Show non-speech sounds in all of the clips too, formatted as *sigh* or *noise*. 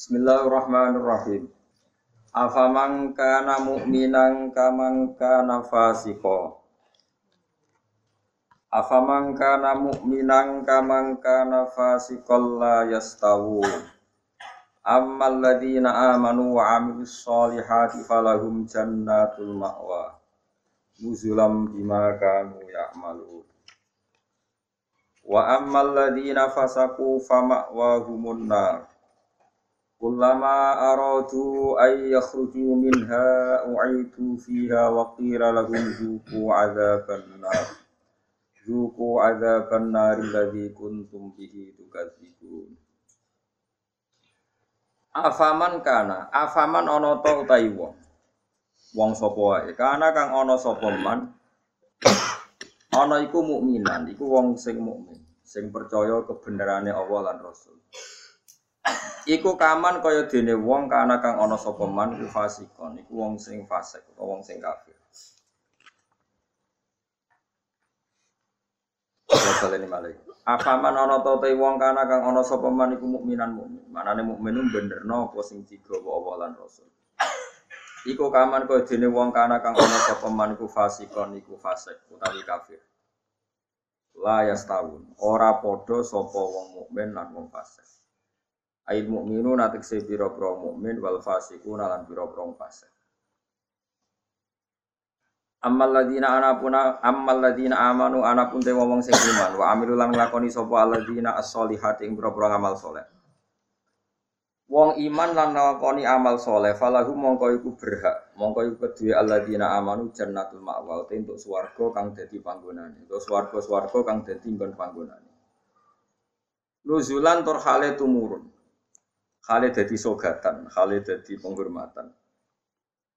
Bismillahirrahmanirrahim. Afaman kana mu'minan kaman kana fasiqa. Afaman kana mu'minan kaman kana fasiqan la yastawu. Ammal ladzina amanu wa 'amilus solihati falahum jannatul ma'wa. Nuzulam bima kanu ya'malun. Wa ammal ladzina fasaku fama'wahumun nar. Kullama aradu ay yakhruju minha u'itu fiha wa qila lahum zuqu adzaban nar. Zuqu adzaban nar alladzi kuntum bihi. Afaman kana, afaman ana ta utahi wong. Wong wae, kana kang man. Iku mukminan, iku wong sing mukmin, sing percaya kebenarannya Allah Rasul. Iku kaman kaya dene wong kana kang ana sapa man fasikon, iku wong sing fasik utawa wong sing kafir. Wassalamu alaikum. Apa man ana ta wong kana kang ana sapa man iku mukminan mukmin. Manane mukmin ku benerno apa sing digawa Allah lan Rasul. Iku kaman kaya dene wong kana kang ana sapa man iku fasikon iku fasik utawi kafir. La yastawun. Ora padha sapa wong mukmin lan wong fasik. Ail mukminu natik se pira pira mukmin wal fasiku nalan pira pira fasik. Ammal ladina anapuna ammal ladina amanu anapun te wong sing iman wa amilu lan nglakoni sapa alladzina as-solihati ing pira-pira amal saleh. Wong iman lan nglakoni amal saleh falahu mongko iku berhak mongko iku kedue alladzina amanu jannatul ma'wa te entuk swarga kang dadi panggonane. Entuk swarga-swarga kang dadi nggon panggonane. Nuzulan tur hale tumurun. Hale dadi sogatan, hale dadi penghormatan.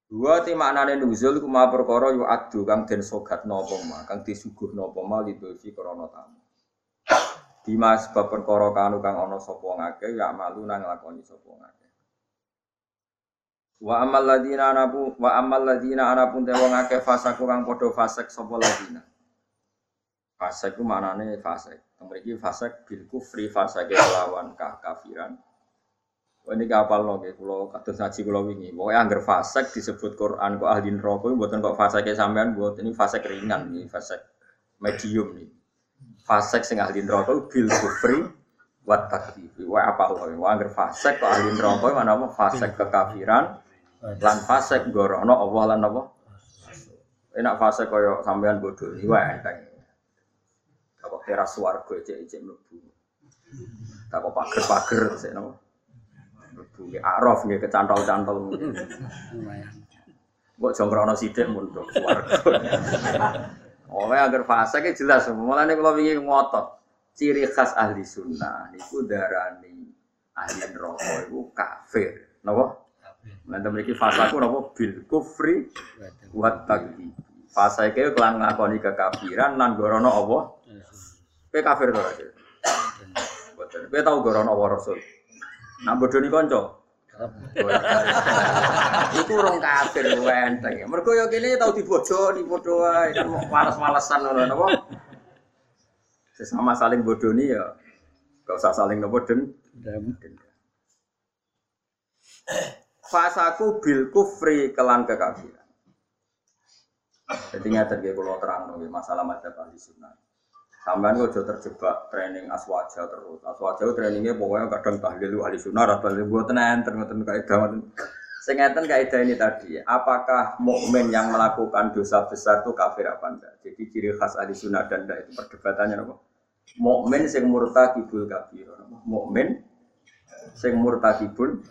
Dua ti maknane nuzul ku ma perkara yu adu kang den sogat napa ma, kang disuguh napa ma lidofi krana tamu. Bima sebab perkara kanu kang ana sapa ngake ya malu nang lakoni sapa ngake. Wa amal ladina anapu wa amal ladina anapun te wong akeh fasaku kang padha fasek sapa ladina. Fasek ku maknane fasek. Mriki fasek bil kufri fasake lawan kafiran. Ini kapal loh, kayak pulau kados ngaji pulau wingi. Pokoknya angger fasek disebut Quran kok ahli neraka, buatan kok fasek sampean buat ini fasek ringan nih, fasek medium nih. Fasek sing ahli neraka bil kufri wat takdifi. Wah apa loh? Wah angger fasek kok ahli neraka mana apa fasek kekafiran lan fasek gorono Allah lan apa? Enak fasek koyo sampean bodoh nih, wah enteng. Kok teras warga cek-cek mlebu. Tak kok pager-pager sik napa? Nggih araf nggih kecantol-cantol. *laughs* Mbok jongkrono sithik mundur swarga. *laughs* Oleh agar fase ki jelas, mulane kula wingi ngotot. Ciri khas ahli sunnah niku darani ahli neraka iku kafir. Napa? Nanti memiliki fasaku napa bil kufri wa takdzib. Fase ke kelan ngakoni kekafiran lan gorono apa? Kowe kafir to? Boten. Kowe tau gorono apa Rasul? Nak bodoni kanca. *laughs* Iku rong kafir wenteng. Mergo ya kene tau dibodoni padha wae kan males-malesan ngono napa. Sesama saling bodoni ya gak usah saling nopo den. Fasaku bil kufri kelan kekafiran. Jadi ngaten nggih kula terang masalah madzhab ahli sunnah. Sampean kok terjebak training aswaja terus. Aswaja trainingnya pokoknya kadang tahlil ahli sunnah atau tahlil buat enten ngoten kaidah. Sing ngeten kaidah ini tadi, apakah mukmin yang melakukan dosa besar itu kafir apa enggak? Jadi ciri khas ahli sunnah dan enggak itu perdebatannya apa? Mukmin sing murtakibul kafir. Mukmin sing murtakibul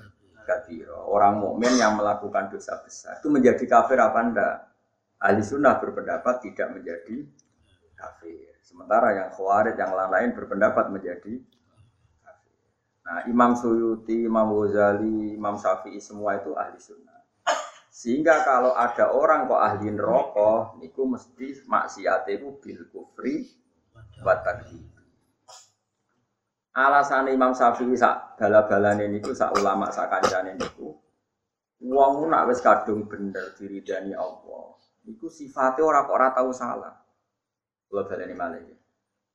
kafir. Orang mukmin yang melakukan dosa besar itu menjadi kafir apa enggak? Ahli sunnah berpendapat tidak menjadi kafir. Sementara yang khawarij yang lain-lain berpendapat menjadi. Nah, Imam Suyuti, Imam Ghazali, Imam Syafi'i semua itu ahli sunnah. Sehingga kalau ada orang kok ahli neraka, niku mesti maksiat itu bil kufri wa Alasan Imam Syafi'i sak bala-balane niku sak ulama sak kancane niku wong nak wis kadung bener diridani Allah. Niku sifatnya ora kok ora tahu salah. Kula baleni malih.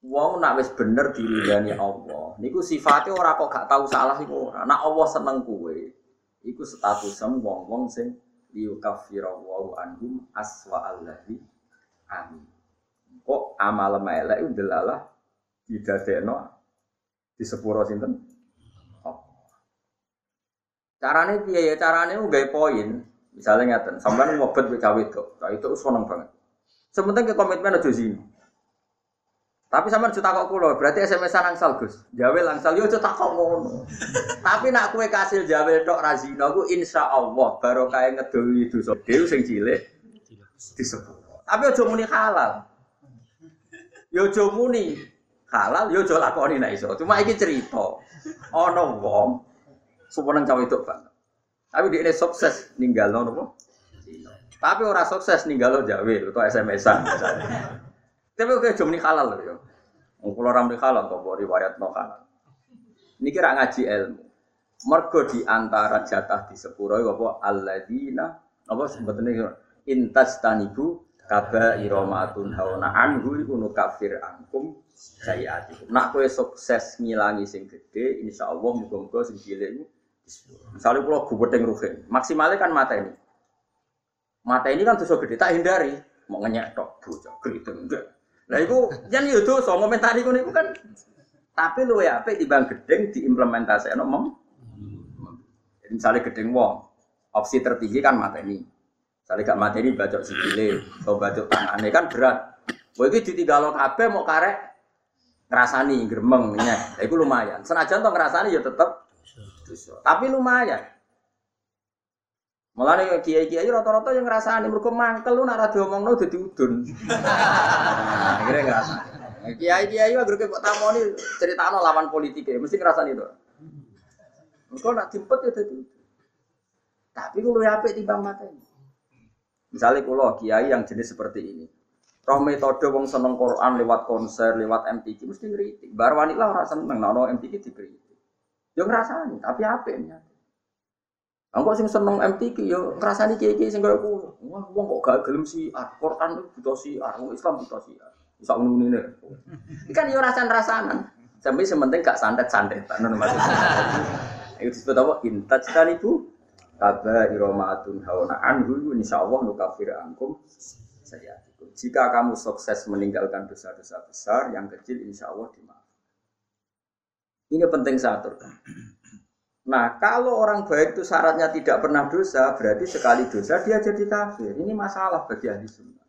Wong nak wis bener diridani Allah. Niku sifatnya ora kok gak tahu salah iku ora. Nak Allah seneng kuwe. Iku statusem wong-wong sing liyukaffira wa anhum aswa allahi amin. Kok amal melek itu delalah didadekno di sepuro sinten? Carane piye ya? Carane nggawe poin. Misalnya ngeten, sampean ngobet wis cawe itu, itu seneng banget. Sementing ke komitmen aja sini. Tapi sama juta kok kulo, berarti SMS-an angsal Gus. Jawe langsal yo aja takok ngono. Tapi nak kue kasil jawe tok razina ku insya Allah baru kayak ngedoli dosa dew sing cilik disebut. Tapi aja muni halal. Yo aja muni halal, yo aja lakoni nek iso. Cuma iki cerita. Ana wong suweneng cawe itu banget. Tapi dia ini sukses ninggal nopo. Tapi orang sukses ninggal lo jawe atau SMS-an Tapi oke jom ini halal loh ya. Kalau orang halal kok riwayat no halal. Ini kira ngaji ilmu. Mergo di antara jatah di sepuro apa alladzina apa sebetulnya intas tanibu kaba iromatun hauna anhu iku kafir angkum sayatikum. Nak kowe sukses ngilangi sing gede, insyaallah muga-muga sing cilik Misalnya pulau gubedeng ruhin, maksimalnya kan mata ini. Mata ini kan dosa gede, tak hindari. Mau ngenyek tok, bocah gede enggak. Nah itu jangan itu so komentari itu kan. Tapi lu ya apa bang gedeng diimplementasi no mem. Misalnya gedeng wong, opsi tertinggi kan mata ini. Misalnya gak mata ini bacok sikile, atau bacok tangannya kan berat. Wah itu ditinggal kabeh mau karek ngerasani geremeng nya, itu lumayan. Senajan tuh ngerasani ya tetep tapi lumayan. Mulane kiai-kiai rata-rata yang ngrasani mergo mangkel lu nek ora diomongno dadi udun. *laughs* Akhirnya ngerasa. Kiai-kiai agar kok tamoni critakno lawan politik ya mesti ngrasani itu. Engko nak dimpet ya dadi Tapi kulo apik timbang mateni. Misalnya kulo kiai yang jenis seperti ini. Roh metode wong seneng Quran lewat konser, lewat MTQ mesti ngritik. Bar wanita ora seneng nek ono MTQ dikritik. Yo ngrasani, tapi apik nya. Engko sing seneng MTQ yo ngrasani kiye-kiye sing koyo kuwi. Wah, wong kok gak gelem si Quran butuh si wong Islam butuh si Bisa ngene. *laughs* Kan yo rasan-rasanan. Sampai sementing gak santet-santet. Ngono maksudnya. *laughs* Itu disebut apa? Intaj tani bu. Kaba iromatun hawana anhu insyaallah nukafir angkum saya. Jika kamu sukses meninggalkan dosa-dosa besar, yang kecil insya Allah dimaafkan. Ini penting saya aturkan. Nah, kalau orang baik itu syaratnya tidak pernah dosa, berarti sekali dosa dia jadi kafir. Ini masalah bagi ahli sunnah.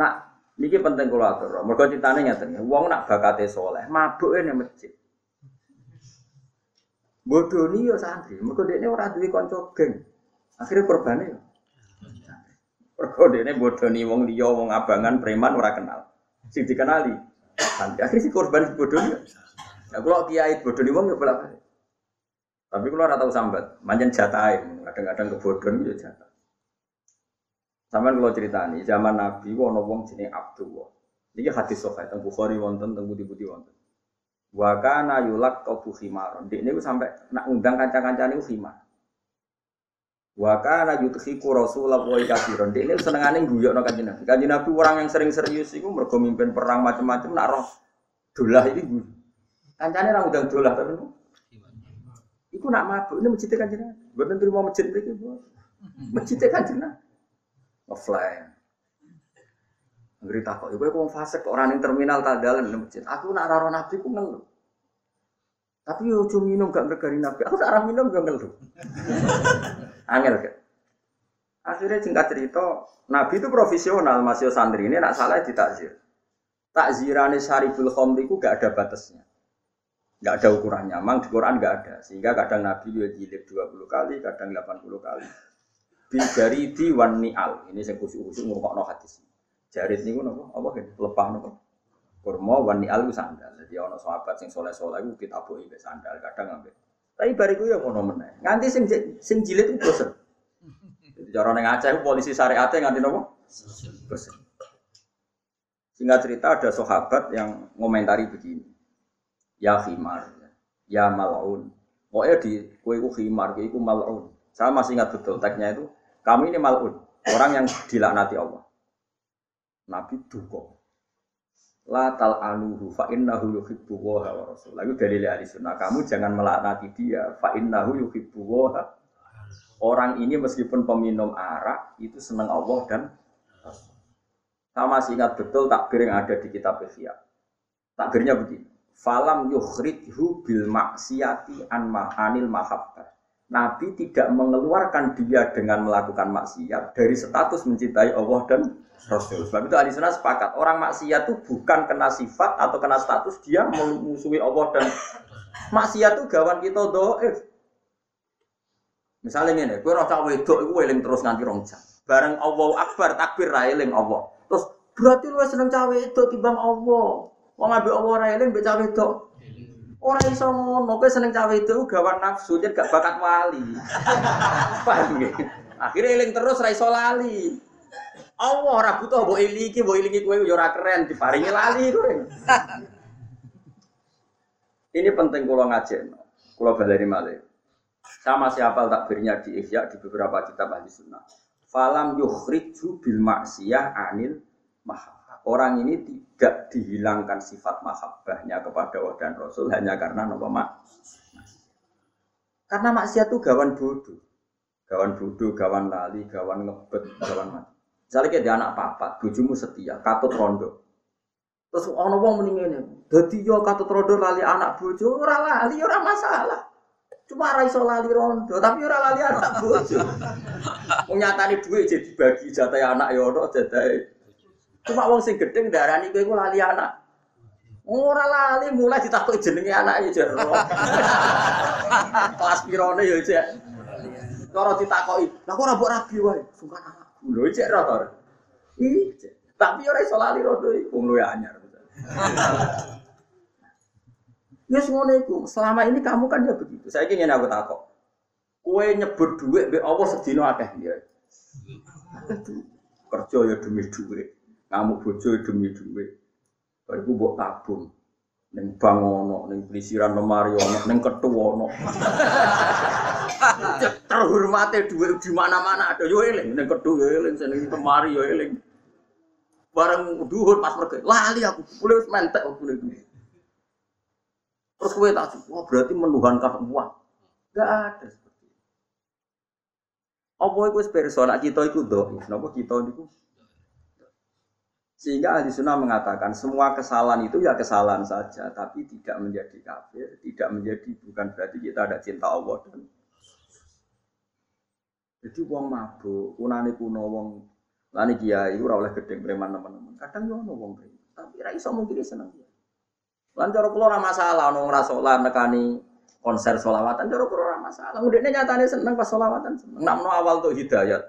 Nah, ini penting kalau atur. Mereka ceritanya nyatanya, uang nak bakate soleh, mabuk ini masjid. Bodoh nih yo santri, mereka dia orang duit konco geng. Akhirnya korbannya yo. Mereka dia bodoh nih, wong dia, wong abangan, preman, orang kenal. Sing dikenali. Akhirnya si korban bodoh nih. Nah, kalau kiai bodoh nih wong ya bolak balik. Tapi kalau rata tahu sambat, manjan jatah kadang-kadang kebodohan itu jatah. Sampai kalau cerita nih, zaman Nabi, wono wong jenis Abdullah. Ini hadis sofa, tentang Bukhari wonten, tentang budi-budi wonten. Wakana yulak kau buhimaron. Di ini sampai nak undang kancang-kancang ini khimar. Wakana yuthiku Rasulullah wa kafiron. Di ini senengane guyok no kanjeng Nabi. Kanjeng Nabi orang yang sering serius itu mergo perang macam-macam nak roh ini guyu. Kancane ra undang dolah tapi Iku nak mabuk ini masjid kanjeng Nabi. Mboten terima masjid mriki, Bu. Masjid kanjeng Nabi. Offline. Ngeri takok, ibu kok fase kok orang yang terminal tak dalam masjid. Aku nak raro nabi ku ngeluh. Tapi yo cuma minum gak bergari nabi. Aku tak minum gak ngeluh. *laughs* Angel kan. Akhirnya singkat cerita, nabi itu profesional, masih santri ini nak salah ditakzir. Takzirane syaribul khomri ku gak ada batasnya. Gak ada ukurannya, memang di Quran gak ada. Sehingga kadang Nabi juga jilid 20 kali, kadang 80 kali. Bidari di wan ni'al. Ini saya khusus-khusus ngurukok no hadis. Jarit niku napa? Apa kan? Lepah napa? Kurma wan ni'al ku sandal. Jadi ana sahabat sing soleh-soleh ku ditabuhi mbek sandal kadang ambek. Tapi bariku ya ngono meneh. Nganti sing sing jilid ku bosen. Jadi cara ning Aceh polisi syariate nganti napa? Bosen. Singkat cerita ada sahabat yang ngomentari begini. Ya khimar, ya mal'un. Pokoknya di kue ku khimar, kue ku mal'un. Saya masih ingat betul teksnya itu. Kami ini mal'un, orang yang dilaknati Allah. Nabi duka. La tal anuhu fa innahu yuhibbu wa rasul. Lalu dalil ahli sunnah, kamu jangan melaknati dia fa innahu yuhibbu wa Orang ini meskipun peminum arak itu senang Allah dan Sama masih ingat betul takbir yang ada di kitab Ihya. Takbirnya begini. Falam yukhrijhu bil maksiati an anil mahabbah. Nabi tidak mengeluarkan dia dengan melakukan maksiat dari status mencintai Allah dan Rasul. Sebab itu ahli sunnah sepakat orang maksiat itu bukan kena sifat atau kena status dia memusuhi Allah dan maksiat itu gawan kita doif. Misalnya ini, gue rasa wedok itu eling terus nganti rong jam. Bareng Allah Akbar takbir ra eling Allah. Terus berarti lu seneng cawe itu timbang Allah. Wong ambil Allah ra eling mbek cawe itu. Ora iso ngono, kowe seneng cawe itu gawan nafsu, jadi gak bakat wali. *laughs* Paham Akhirnya eling terus ra iso lali. Allah ora butuh mbok elingi, mbok elingi kowe yo ora keren diparingi lali kowe. *laughs* Ini penting kalau ngajen, kalau baleni malih. Sama siapa takbirnya di Ihya di beberapa kitab ahli sunnah. Falam yukhriju bil maksiyah anil mahabbah. Orang ini tidak dihilangkan sifat mahabbahnya kepada Allah dan Rasul hanya karena nopo mak. Karena maksiat itu gawan bodoh. Gawan bodoh, gawan lali, gawan ngebet, gawan mati. Misalnya kayak anak papat, bujumu setia, katut rondo. Terus ono wong mending ini, jadi yo katut rondo lali anak bojo, ora lali, ora masalah. Cuma ora iso lali rondo, tapi ora lali anak bojo. *laughs* Wong nyatane duit jadi bagi jatah anak yo ono jatah. Cuma wong sing gedeng darani kowe iku lali anak. Ora lali mulai ditakoki jenenge anake jero. *laughs* Kelas pirone yo cek. Cara ditakoki, "Lah kok ora mbok rabi wae?" Sungkan anak. Lho cek ra to. Tapi ora iso lali rodo iku wong luwe anyar. Ya *laughs* ngono iku. Selama ini kamu kan ya begitu. Saya ingin aku takok. Kue nyebut duit be Allah sedina akeh ya. Kerja ya demi duit. Kamu bojo demi duit. Bariku mbok tabung. Ning bang ono, ning pelisiran lemari ono, ning ketu ono. *laughs* Terhormate duit di mana-mana ada yo eling, ning ketu yo eling, ning lemari yo eling. Bareng duhur pas pergi, lali aku, boleh mentek aku boleh. Terus gue tak wah berarti menuhankan uang. Gak ada seperti itu. Apa itu personal kita itu doa, kenapa kita itu sehingga ahli sunnah mengatakan semua kesalahan itu ya kesalahan saja, tapi tidak menjadi kafir, tidak menjadi bukan berarti kita ada cinta Allah dan jadi wong mabuk, kunane kuno wong lani kiai ora oleh gedeng preman teman-teman. Kadang yo ono wong preman, tapi ra iso mungkin seneng dia. Lan cara kula ora masalah ono ora nekani konser solawatan cara kula ora masalah. Mudene nyatane seneng pas solawatan seneng. Nak awal tuh hidayat.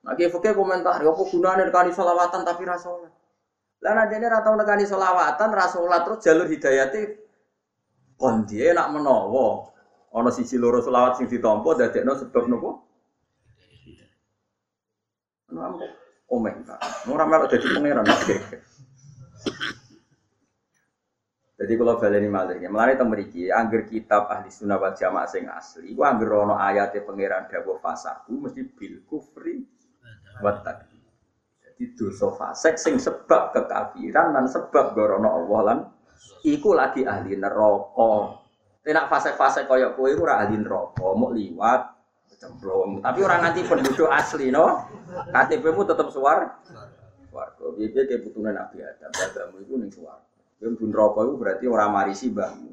Nah, kiai komentar, ya apa gunane nekani solawatan tapi ra. Lah nek dene ra tau nekani selawatan, ra terus jalur hidayate kon dia nak menawa ana sisi loro selawat sing ditampa dadekno sebab nopo? Anu komen ta. Ora melok dadi pangeran. Jadi kalau baleni malih, melalui temeriki, angger kitab ahli sunnah wal jamaah sing asli, gua angger ono ayatnya pangeran dawuh fasaku mesti bil kufri wa jadi dosa fasik sing sebab kekafiran dan sebab gorono Allah lan iku lagi ahli neraka. Tidak fase-fase kaya kowe ora ahli neraka, mau liwat cemplung. Tapi orang nganti penduduk asli no. KTP mu tetap suar. Warga. Biar kayak putunan Nabi Adam. Bagamu itu nih suar. Kowe pun neraka berarti orang marisi mbahmu.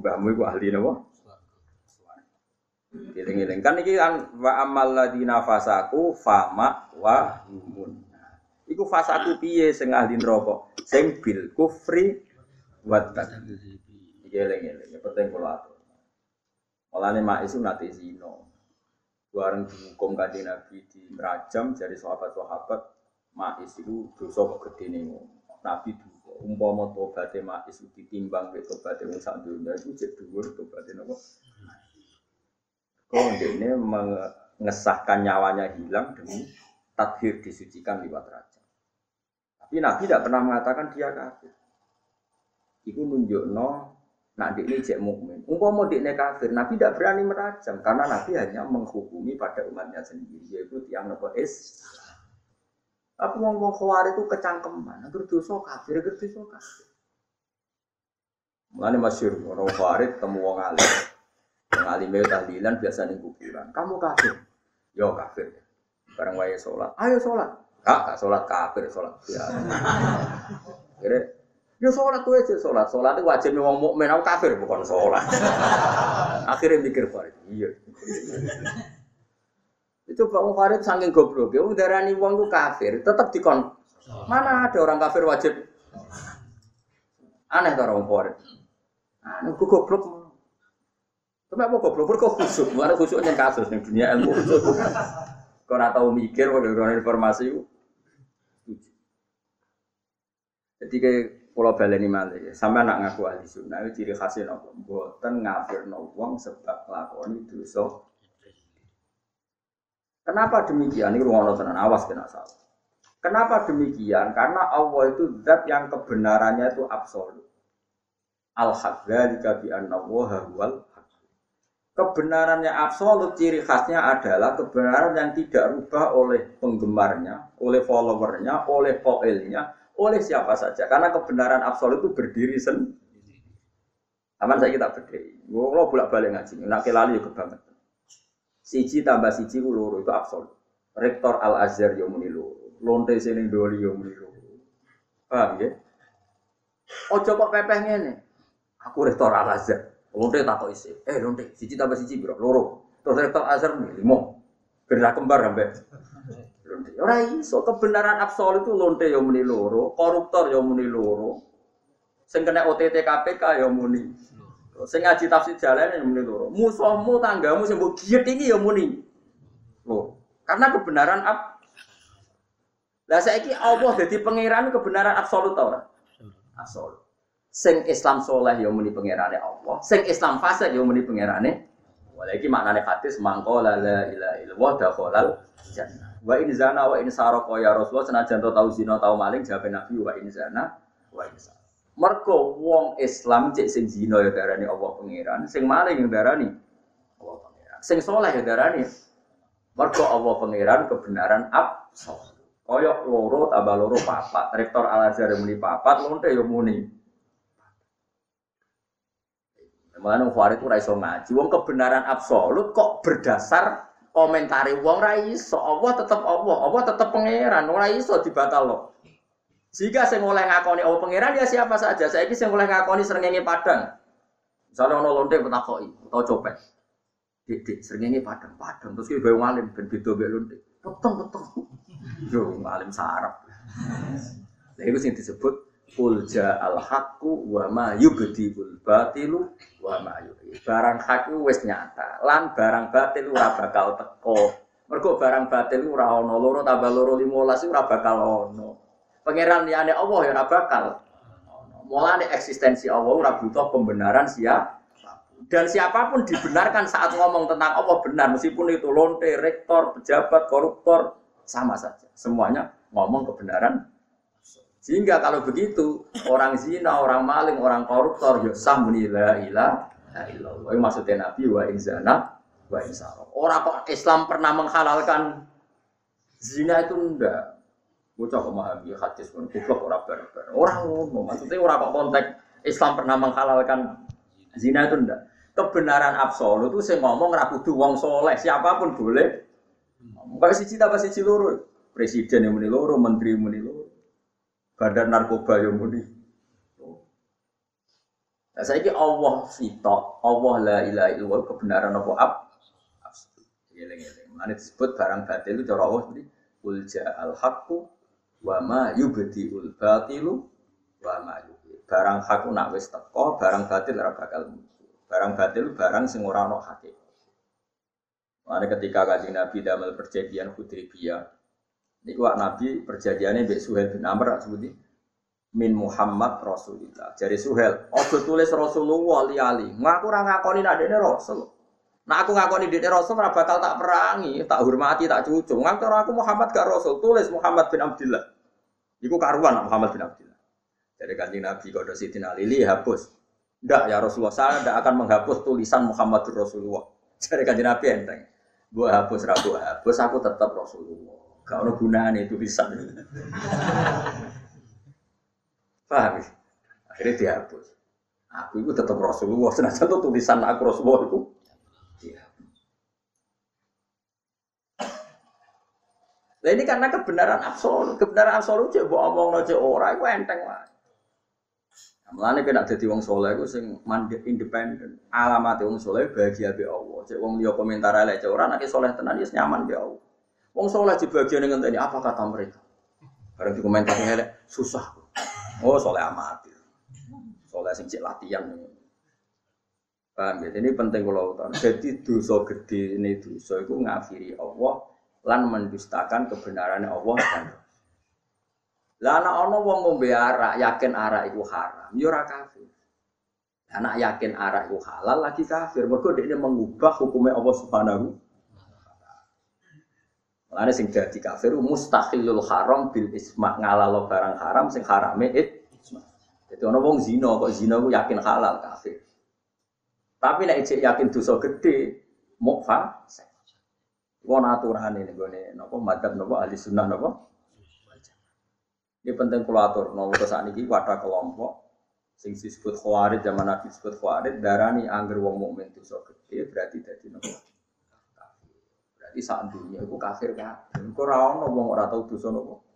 Mbahmu itu ahli no. Giling-giling kan iki kan wa amal ladina fasaku fama wa humun. Iku fasaku piye sing ahli neraka? Sing bil kufri wa takdzib. Iki eling-eling ya penting kula atur. Mulane mak isu nate zina. Bareng dihukum kanjeng Nabi di merajam dari sahabat-sahabat mak itu dosa gedene Nabi duka. Umpama tobaté mak isu ditimbang mek tobaté wong sak donya iku jek dhuwur tobaté napa? Oh, ini mengesahkan nyawanya hilang demi tadhir disucikan liwat raja. Tapi Nabi tidak pernah mengatakan dia kafir. Iku nunjuk no, nak ini cek mukmin. Umpama ini kafir, Nabi tidak berani merajam karena Nabi hanya menghukumi pada umatnya sendiri, yaitu tiang nopo es. Tapi wong wong khawarij itu kecangkeman, agar dosa kafir, agar dosa kafir. Mulane masyhur orang khawarij temu wong alim. Alim itu tahlilan biasa ning kuburan. Kamu kafir. Yo kafir. Bareng wae salat. Ayo salat. Kak, salat kafir salat. Ya. *laughs* Kira Yo sholat tuh aja sholat, sholat itu wajib wong mukmin aku kafir bukan sholat. *laughs* Akhirnya mikir Farid, iya. Itu Pak Farid saking goblok, ya darani wong itu kafir, tetap dikon. Mana ada orang kafir wajib? Aneh tuh orang Farid. Aneh, gue goblok. Tapi apa goblok? Kok khusuk? Mana khusuknya kasus nih dunia ilmu khusuk. Kau nggak tahu mikir, kau informasi. Jadi kayak Pulau baleni malih, sampai anak ngaku ahli sunnah itu ciri khasnya nopo, buatan ngafir wong sebab lakoni dosa. Kenapa demikian? Ini ruang tenan awas kena salah. Kenapa demikian? Karena Allah itu zat yang kebenarannya itu absolut. Al haq dzalika bi anna huwal Kebenarannya absolut ciri khasnya adalah kebenaran yang tidak rubah oleh penggemarnya, oleh followernya, oleh poelnya, oleh siapa saja karena kebenaran absolut itu berdiri sendiri. Aman saya kita berdiri. Gue lo bolak balik ngaji, nak kelali juga banget. Siji tambah siji ku loro itu absolut. Rektor Al Azhar muni loro, lonte sini doli loro. Paham ya? Ojo kok pepeh ngene. Aku rektor Al Azhar. Lonte tak kok isi. Eh lonte, siji tambah siji bro, loro. Terus rektor Azhar muni limo. Gerak kembar sampai Ora iso kebenaran absolut itu lonte ya muni loro, koruptor ya muni loro. Sing kena OTT KPK ya muni. Sing ngaji tafsir jalan ya muni loro. Musuhmu tanggamu sing mbok giet iki ya muni. Loh, karena kebenaran ab Lah saiki Allah dadi pangeran kebenaran absolut ta ora? Absolut. Sing Islam soleh ya muni pangerane Allah, sing Islam fasik ya muni pangerane. Walaiki maknane hadis mangko la ilaha illallah dakhalal jannah. Wa in zana wa in saraka ya Rasulullah senajan to tau zina tau maling jawab Nabi wa in zana wa in saraka. Mergo wong Islam cek sing zina ya darani Allah pangeran, sing maling yang darani Allah pangeran. Sing soleh ya darani mergo Allah pangeran kebenaran absolut. Koyok loro tambah loro papat. Rektor Al Azhar muni papat, lonte yo muni. Mulane Farid ora iso ngaji. Wong kebenaran absolut kok berdasar komentari wong ra iso, Allah tetep Allah, Allah tetep pangeran, ora iso dibatalno. Jika saya mulai ngakoni Allah pangeran ya siapa saja. Saya ini saya mulai ngakoni serengenge padang. Misalnya ono lonte petakoki atau copet. Dik serengenge padang padang terus ki bae ngalim ben beda mbek lonte. Peteng peteng. Yo ngalim sarap. Lha itu sing disebut Ulja al haqqu wa ma yubdibul batilu wa ma Barang hak wis nyata, lan barang batil ora bakal teko. Mergo barang batil ora ana loro tambah loro 15 ora bakal ana. Pangeran liyane Allah ya ora bakal. Mulane eksistensi Allah ora butuh pembenaran siap dan siapa pun dibenarkan saat ngomong tentang Allah benar meskipun itu lonte, rektor, pejabat, koruptor sama saja. Semuanya ngomong kebenaran sehingga kalau begitu orang zina, orang maling, orang koruptor ya sah muni la ilaha illallah. Maksudnya Nabi wa inzana wa insara. Orang kok Islam pernah menghalalkan zina itu enggak. Bocah memahami hadis pun goblok orang berber. Orang ngomong maksudnya orang kok konteks Islam pernah menghalalkan zina itu enggak. Kebenaran absolut itu saya ngomong rapuh wong soleh siapa pun boleh. Bukan siji tambah siji loro. Presiden yang muni menteri yang loro badan narkoba yang muni. Nah, saya ini Allah sitok, Allah la ilaha illallah kebenaran apa ab. Mana disebut barang batil itu cara Allah seperti ulja al haqqu wa ma yubdiul batilu wa ma yubdi. Barang hak nak wis teko, barang batil ora bakal muncul. Barang batil barang sing ora ono hakikat. Ketika kajian Nabi damel perjanjian Hudaybiyah, Niku Nabi perjanjiannya Mbak Suhel bin Amr sebuti min Muhammad Rasulillah. Jadi Suhel, ojo tulis Rasulullah ali-ali. Ngaku ora ngakoni nak dene Rasul. Nah aku ngakoni dene Rasul ora bakal tak perangi, tak hormati, tak cucu. Ngaku aku Muhammad gak Rasul, tulis Muhammad bin Abdullah. Iku karuan Muhammad bin Abdullah. Jadi kanjeng Nabi kode Sidina Lili hapus. Ndak ya Rasulullah, saya tidak akan menghapus tulisan Muhammadur Rasulullah. Jadi kanjeng Nabi enteng. Gua hapus, rabu hapus, aku tetap Rasulullah. Gak ono gunane tulisan. Paham? ya? Akhirnya dihapus. Aku itu tetap Rasulullah, senajan tuh tulisan aku Rasulullah itu. Nah ini karena kebenaran absolut, kebenaran absolut cek mbok omongno cek ora iku enteng. Nah, Mulane kena dadi wong saleh iku sing mandek independen. Alamat wong saleh bahagia be Allah. Cek wong liya komentar elek cek ora nek saleh tenan ya nyaman be Allah. Wong saleh di bagian ngenteni apa kata mereka. Bareng di komentar elek susah. Oh saleh amat. Saleh sing cek latihan. Paham ya? Ini penting kalau tahu. Jadi dosa gede ini dosa itu ngafiri Allah lan mendustakan kebenaran Allah dan lah anak ono wong ngombe arak yakin arak itu haram, yo ora kafir. Anak yakin arak itu halal lagi kafir. Mergo dia mengubah hukumnya Allah Subhanahu Mulane sing dadi kafir mustahilul haram bil isma ngalalo barang haram sing harame it. Jadi ono wong zina kok zina ku yakin halal kafir. Tapi nek ijek yakin dosa gede mau fasik. Wong aturan ini gue nopo madhab nopo ahli sunnah nopo. Ini penting kalau atur nopo saat ini wadah kelompok sing disebut khawarij zaman nabi disebut khawarij darani angger wong mukmin dosa gede berarti dadi nopo. Berarti saat dunia itu kafir kan. Kau rawon nopo ora tau dosa nopo.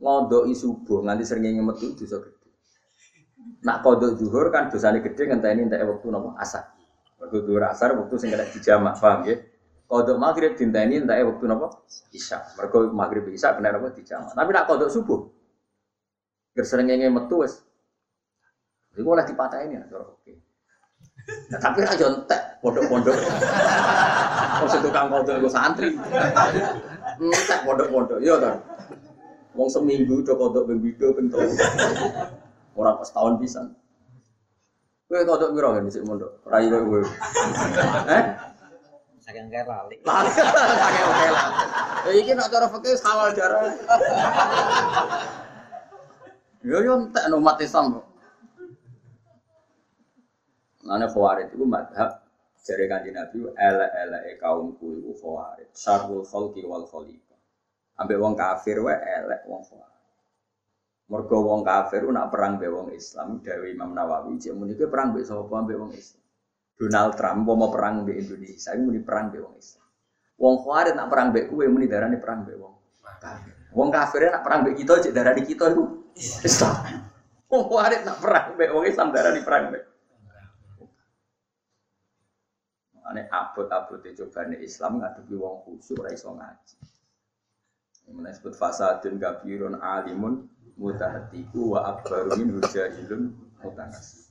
Ngodok subuh nganti sering metu dosa gede. Nak kodok zuhur kan dosanya gede ngenteni entek waktu nopo asar. Waktu zuhur asar waktu sing kena dijamak paham ya? Kodok maghrib dinteni entah waktu nopo isya. Mereka maghrib isya kena nopo dijama. Tapi nak kodok subuh, gerserengenge metu wes. Iku oleh dipatahin ya, oke. Nah, tapi aja entek pondok-pondok. *laughs* Wong sing tukang kodok iku santri. Entek pondok-pondok, iya kan. Wong seminggu do kodok ping pindho ping telu. Ora pas tahun pisan. Kowe kodok piro kan dhisik mondok? Rai kowe. *laughs* Eh? Saking kayak lali. *laughs* Lali kakek oke lah. Ya iki nak cara fikih halal darah. Yo yo entek no umat Islam kok. Nane khawarij itu madhab dari kanji Nabi elek-elek kaumku itu khawarij. Syarul khalqi wal khaliqah. Ambek wong kafir wae elek wong khawarij. Mergo wong kafir nak perang mbek wong Islam, Dewi Imam Nawawi, cek muni perang mbek sapa mbek wong Islam. Donald Trump mau perang di Indonesia, ini muni perang di wong Islam. Wong Khawarij nak perang mbek kowe muni darani perang mbek wong. Wong kafir nak perang mbek kita cek darani kita itu Islam. Wong Khawarij nak perang mbek wong Islam darani perang mbek. Ane abot-abot cobane Islam ngadepi wong khusyuk ora iso ngaji. Mulai sebut fasadun kabirun alimun mutahatiku wa akbaru min hujahilun mutanasib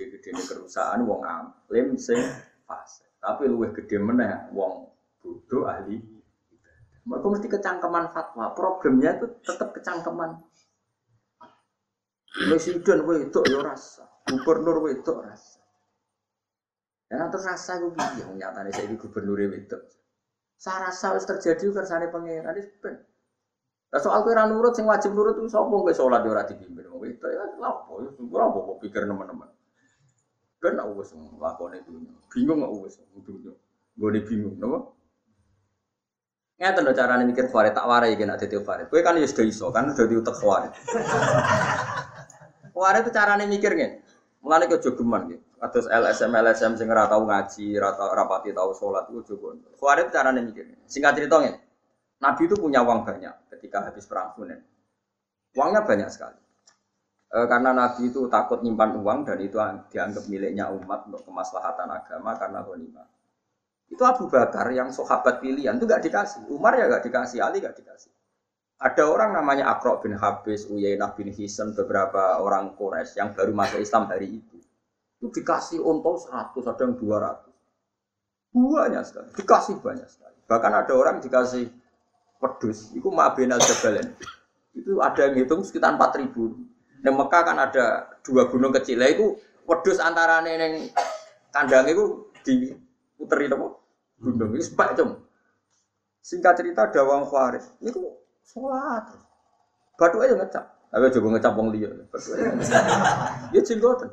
gede-gede ini kerusakan wong alim sing fase. Tapi luwih gede meneh wong bodoh ahli. Mereka mesti kecangkeman fatwa. Problemnya itu tetap kecangkeman. Presiden wedok ya rasa, gubernur wedok rasa. Dan terus rasa gue piye wong nyatane saiki gubernur wedok. Saya rasa wis terjadi kersane pangeran wis ben. Lah soal kowe ora nurut sing wajib nurut itu sapa kowe salat ya ora dipimpin wong wedok ya lha apa ya ora apa pikir teman-teman. Kan aku wis nglakoni dunya. Bingung aku wis dunya. Gone bingung, napa? Ngeten lho carane mikir Farid tak warai nek dadi Farid. Kowe kan ya sudah iso, kan dadi utek Farid. *laughs* Farid itu carane mikir ngene. Mulane kok jogeman gitu. Atus LSM LSM sing ora tau ngaji, ora tau rapati tau salat iku jogo. Farid carane mikir. Singkat cerita ngene. Nabi itu punya uang banyak ketika habis perang Hunain. Uangnya banyak sekali. E, karena Nabi itu takut nyimpan uang dan itu dianggap miliknya umat untuk kemaslahatan agama karena ghanimah. Itu Abu Bakar yang sahabat pilihan itu gak dikasih. Umar ya gak dikasih, Ali gak dikasih. Ada orang namanya Akro bin Habis, Uyainah bin Hisan, beberapa orang Quraisy yang baru masuk Islam hari itu. Itu dikasih untung 100, ada yang 200. Banyak sekali, dikasih banyak sekali. Bahkan ada orang dikasih pedus, itu Ma'abin al-Jabalen. Itu ada yang hitung sekitar 4000. Di Mekah kan ada dua gunung kecil, itu pedus antara neng kandang itu diputeri apa? Gunung itu sebab cum. Singkat cerita ada wong Khawarij, itu sholat. Batu aja ngecap. Tapi juga ngecap wong liya. Batu aja. Ya jenggoten.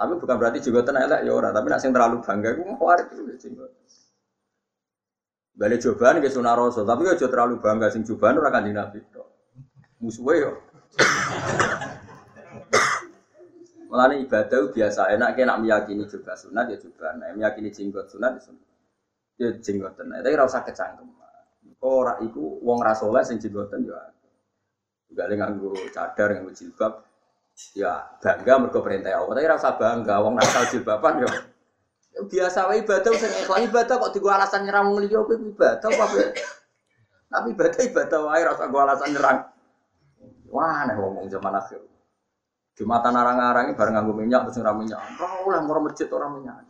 Tapi bukan berarti jenggoten elek ya ora, tapi nak sing terlalu bangga iku Khawarij itu ya jenggoten. Balik cobaan ke sunah rasul, tapi aja terlalu bangga sing cobaan ora kanjeng Nabi tok. Musuhe yo. Mulane ibadah biasa enak nak meyakini juga sunat ya juga, nah meyakini jenggot sunat ya sunat. Ya jenggoten, tapi ora usah kecangkem. Ora iku wong ra saleh sing jenggoten ya. Juga nganggo cadar, nganggo jilbab, ya bangga mergo perintah Allah. Tapi rasa bangga wong nakal jilbaban ya. Ya biasa wae ibadah sing ikhlas ibadah kok digo alasan nyerang wong liya kuwi ibadah apa Tapi ibadah ibadah wae rasa go alasan nyerang. Wah, nih ngomong zaman akhir. Jumatan arang-arang bareng nganggo minyak terus ora minyak. Ora oleh mau masjid ora minyak.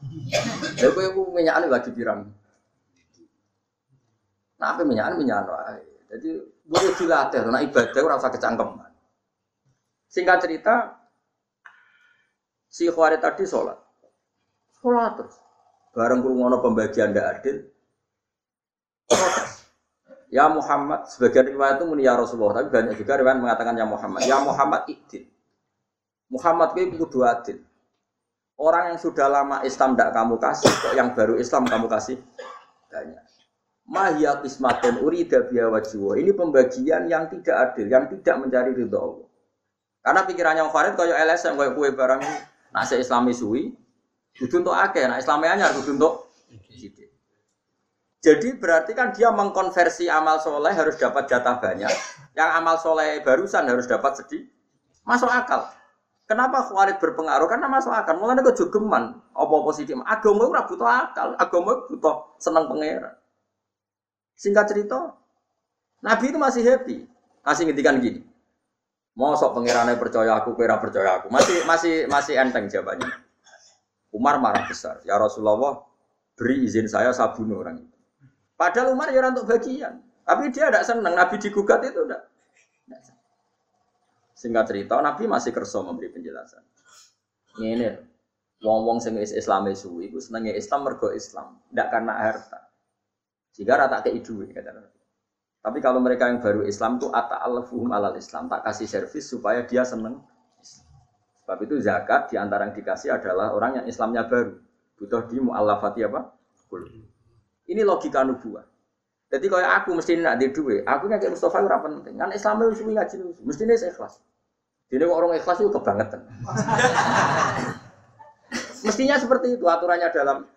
Lha kowe ku minyakane lagi pirang. Nah, apa minyak minyak wae. Jadi boleh dilatih, nah ibadah ora usah kecangkeman. Singkat cerita, si Khawarij tadi sholat. Sholat terus. Bareng kurungono pembagian tidak adil. Ya Muhammad, sebagian riwayat itu muni ya Rasulullah, tapi banyak juga riwayat mengatakan ya Muhammad. Ya Muhammad ikdil. Muhammad itu kudu adil. Orang yang sudah lama Islam tidak kamu kasih, kok yang baru Islam kamu kasih banyak. Mahya kismatun urida biya Ini pembagian yang tidak adil, yang tidak mencari ridho Allah. Karena pikirannya Om Farid kaya LSM kaya kue barang nak se Islami suwi, kudu untuk akeh, nak Islami anyar kudu untuk Jadi berarti kan dia mengkonversi amal soleh harus dapat jatah banyak, yang amal soleh barusan harus dapat sedih. Masuk akal. Kenapa Khawarij berpengaruh? Karena masuk akal. Mulanya kok jogeman, apa positif. Agama itu butuh akal, agama butuh senang pangeran. Singkat cerita, Nabi itu masih happy. Masih ngintikan gini. Mau sok pangerannya percaya aku, kira percaya aku. Masih masih masih enteng jawabannya. Umar marah besar. Ya Rasulullah, beri izin saya saya bunuh orang itu. Padahal Umar ya untuk bagian. Tapi dia tidak senang. Nabi digugat itu tidak. Singkat cerita, Nabi masih kerso memberi penjelasan. Ini, wong-wong sing Islam suwi, itu senengnya Islam mergo Islam, tidak karena harta. Jika rata ke kata Nabi. Tapi kalau mereka yang baru Islam tuh ata'alafuhum alal Islam, tak kasih servis supaya dia seneng. Sebab itu zakat di antara yang dikasih adalah orang yang Islamnya baru. Butuh di mu'allafati apa? Ini logika nubuah. Jadi kalau aku mesti nak di duit, aku kayak Mustafa itu penting. Kan Islam itu suwi ngaji mesti ini ikhlas. Jadi orang ikhlas itu kebangetan. *laughs* Mestinya seperti itu aturannya dalam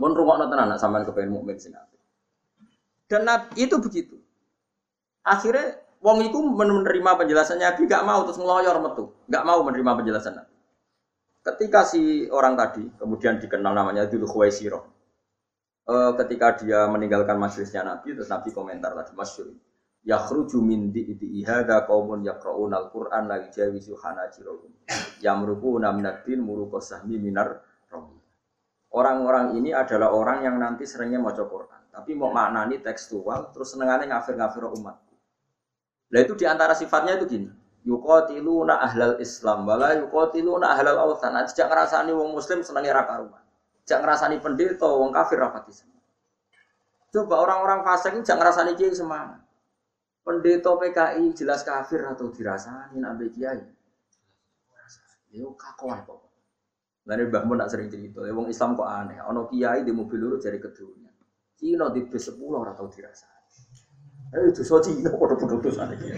Mun rungokno tenan anak sampean kepengen mukmin sing Dan itu begitu. Akhirnya wong itu menerima penjelasannya Nabi gak mau terus ngeloyor metu, gak mau menerima penjelasan Nabi. Ketika si orang tadi kemudian dikenal namanya Dulu Khuwaisiro. E, ketika dia meninggalkan majelisnya Nabi terus Nabi komentar tadi masyhur. Yakhruju min di'i hadza qaumun yaqra'una al-Qur'an la yujawizu hanajirahum. Yamruquna minad din muruqa sahmi minar. Orang-orang ini adalah orang yang nanti seringnya mau Quran, tapi mau maknani tekstual, terus senengannya ngafir-ngafir umat. Nah itu di antara sifatnya itu gini, yukotiluna ahlal Islam, wala yukotiluna ahlal awtan. Nah, tidak ngerasani wong Muslim senengnya raka rumah, tidak ngerasani pendeta, wong kafir rapati Coba orang-orang fasik ini jangan ngerasani kiai semangat. Pendeta PKI jelas kafir atau dirasani nabi kiai. Yo kakuan kok. Lalu Mbah Mun nak sering cerita, ya wong Islam kok aneh. Ono kiai di mobil lurus dari keduanya. Cina di bis sepuluh orang tahu dirasa. Eh itu so Cina pada bodoh dosa nih.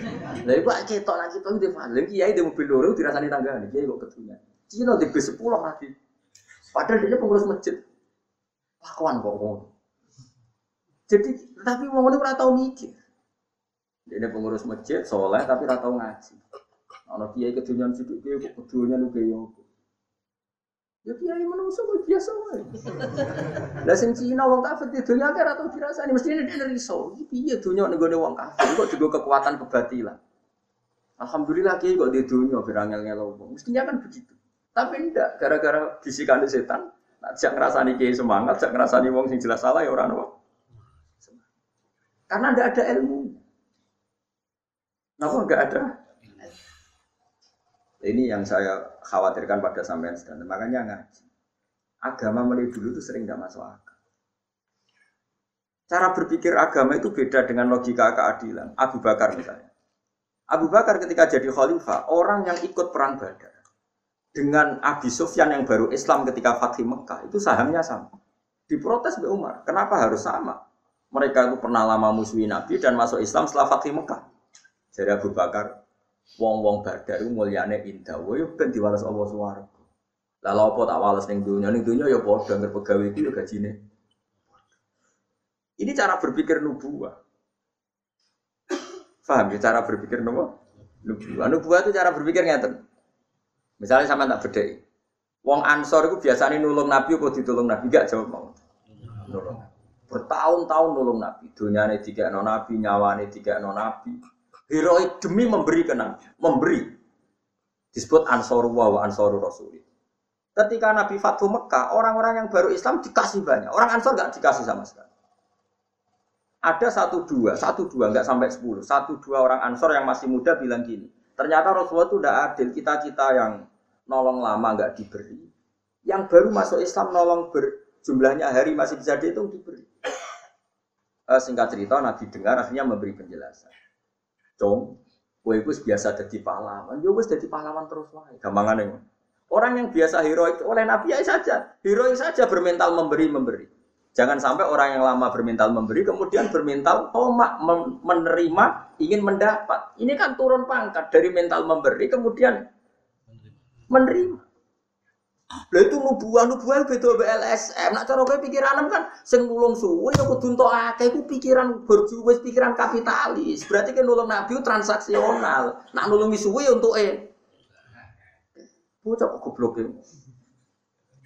Lah iku ketok lagi kita itu paling kiai di mobil lurus dirasani tangga nih kiai kok keduanya. Cina di bis sepuluh lagi. Padahal dia pengurus masjid. Lakuan kok ngono. Jadi tapi mau ini ora tau mikir. Dia pengurus masjid, soleh tapi ora tau ngaji. Ono kiai kedunya sidik kiai kok kedunya lu kiai Ya kiai menungso kok biasa wae. Lah sing Cina wong kafir di dunia akeh atau dirasani mesti ini dari riso. Iki piye dunia nego wong kafir kok juga kekuatan kebatilan. Alhamdulillah kiai kok di dunia berangel ngelo wong. Mestinya kan begitu. Tapi ndak gara-gara bisikan setan. Nah, jak ngerasani kiai semangat, jak ngerasani wong sing jelas salah ya orang wong. Karena ndak ada ilmu. Kenapa enggak ada? Ini yang saya khawatirkan pada sampean sedang. Makanya ngaji. Agama mulai dulu itu sering tidak masuk akal. Cara berpikir agama itu beda dengan logika keadilan. Abu Bakar misalnya. Abu Bakar ketika jadi khalifah, orang yang ikut perang Badar dengan Abi Sufyan yang baru Islam ketika Fatih Mekah itu sahamnya sama. Diprotes Mbak Umar. Kenapa harus sama? Mereka itu pernah lama musuhi Nabi dan masuk Islam setelah Fatih Mekah. Jadi Abu Bakar, wong-wong badar itu mulyane indah. Wah, yuk kan diwales Allah suwargo. Lalu apa tak wales ning dunia, ning dunia ya padha ngger pegawai iki ya gajine. Ini cara berpikir nubuah. Paham ya cara berpikir nubuah? Nubuah. Nubuah itu cara berpikir ngeten. Misalnya sama tak bedai. Wong Ansor itu biasanya nulung Nabi apa ditulung Nabi gak jawab mau. Nulung. Bertahun-tahun nulung Nabi. Dunyane tiga non Nabi, nyawane tiga non Nabi. Heroik demi memberi ke Nabi. Memberi. Disebut Ansoru wa Ansoru Rasul. Ketika Nabi Fathu Mekah, orang-orang yang baru Islam dikasih banyak. Orang Ansor gak dikasih sama sekali. Ada satu dua, satu dua nggak sampai sepuluh, satu dua orang Ansor yang masih muda bilang gini. Ternyata Rasulullah itu tidak adil. Kita kita yang nolong lama nggak diberi. Yang baru masuk Islam nolong berjumlahnya hari masih bisa dihitung diberi. Uh, singkat cerita Nabi dengar akhirnya memberi penjelasan. Cung, kue itu biasa jadi pahlawan. Yo wis jadi pahlawan terus lah. Gampangan Orang yang biasa heroik oleh Nabi ya saja, heroik saja bermental memberi memberi. Jangan sampai orang yang lama bermental memberi kemudian bermental tomak menerima ingin mendapat. Ini kan turun pangkat dari mental memberi kemudian menerima. Lha itu nubuah nubuah beda BLSM. Nak cara kowe pikiran kan sing nulung suwe ya kudu entuk akeh iku pikiran berjuwis pikiran kapitalis. Berarti kan nulung nabi transaksional. Nak nulungi suwe untuk eh. Bocah kok goblok e.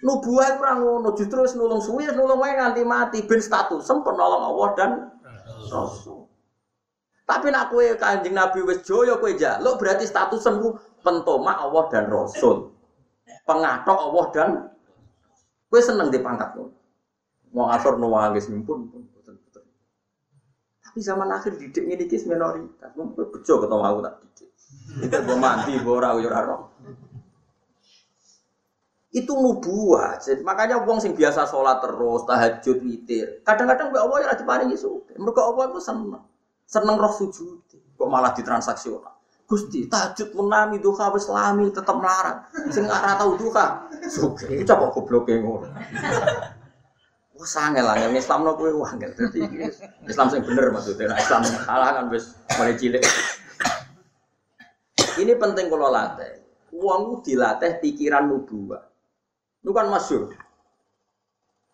Nubuah ora ngono, justru wis nulung suwe nulung wae nganti mati ben status sempurna nolong Allah dan Rasul. Tapi nak kue kanjeng Nabi wis joyo kue jaluk berarti status sembuh pentomak Allah dan Rasul. Pengatok Allah dan gue seneng di pangkat lo. Mau asor nuwangis pun pun Tapi zaman akhir didik ini kis minoritas. Mau bejo ketemu aku tak didik. Gue mandi, gue ora ora itu nubuah. Makanya wong sing biasa sholat terus, tahajud, witir. Kadang-kadang mbak Allah ya paling isu. Mereka Allah itu seneng, seneng roh sujud. Kok malah ditransaksional. Gusti, tahajud menami duha wis lami tetep melarat. Sing ora tau duha. Suge, coba gobloke ngono. *laughs* Wah sange lah, yang Islam no kue wangel. Jadi Islam sing bener maksudnya. Nah, Islam salah kan wis mulai cilik. *coughs* Ini penting kalau latih. Uang dilatih pikiran nubuah. Itu kan masyur.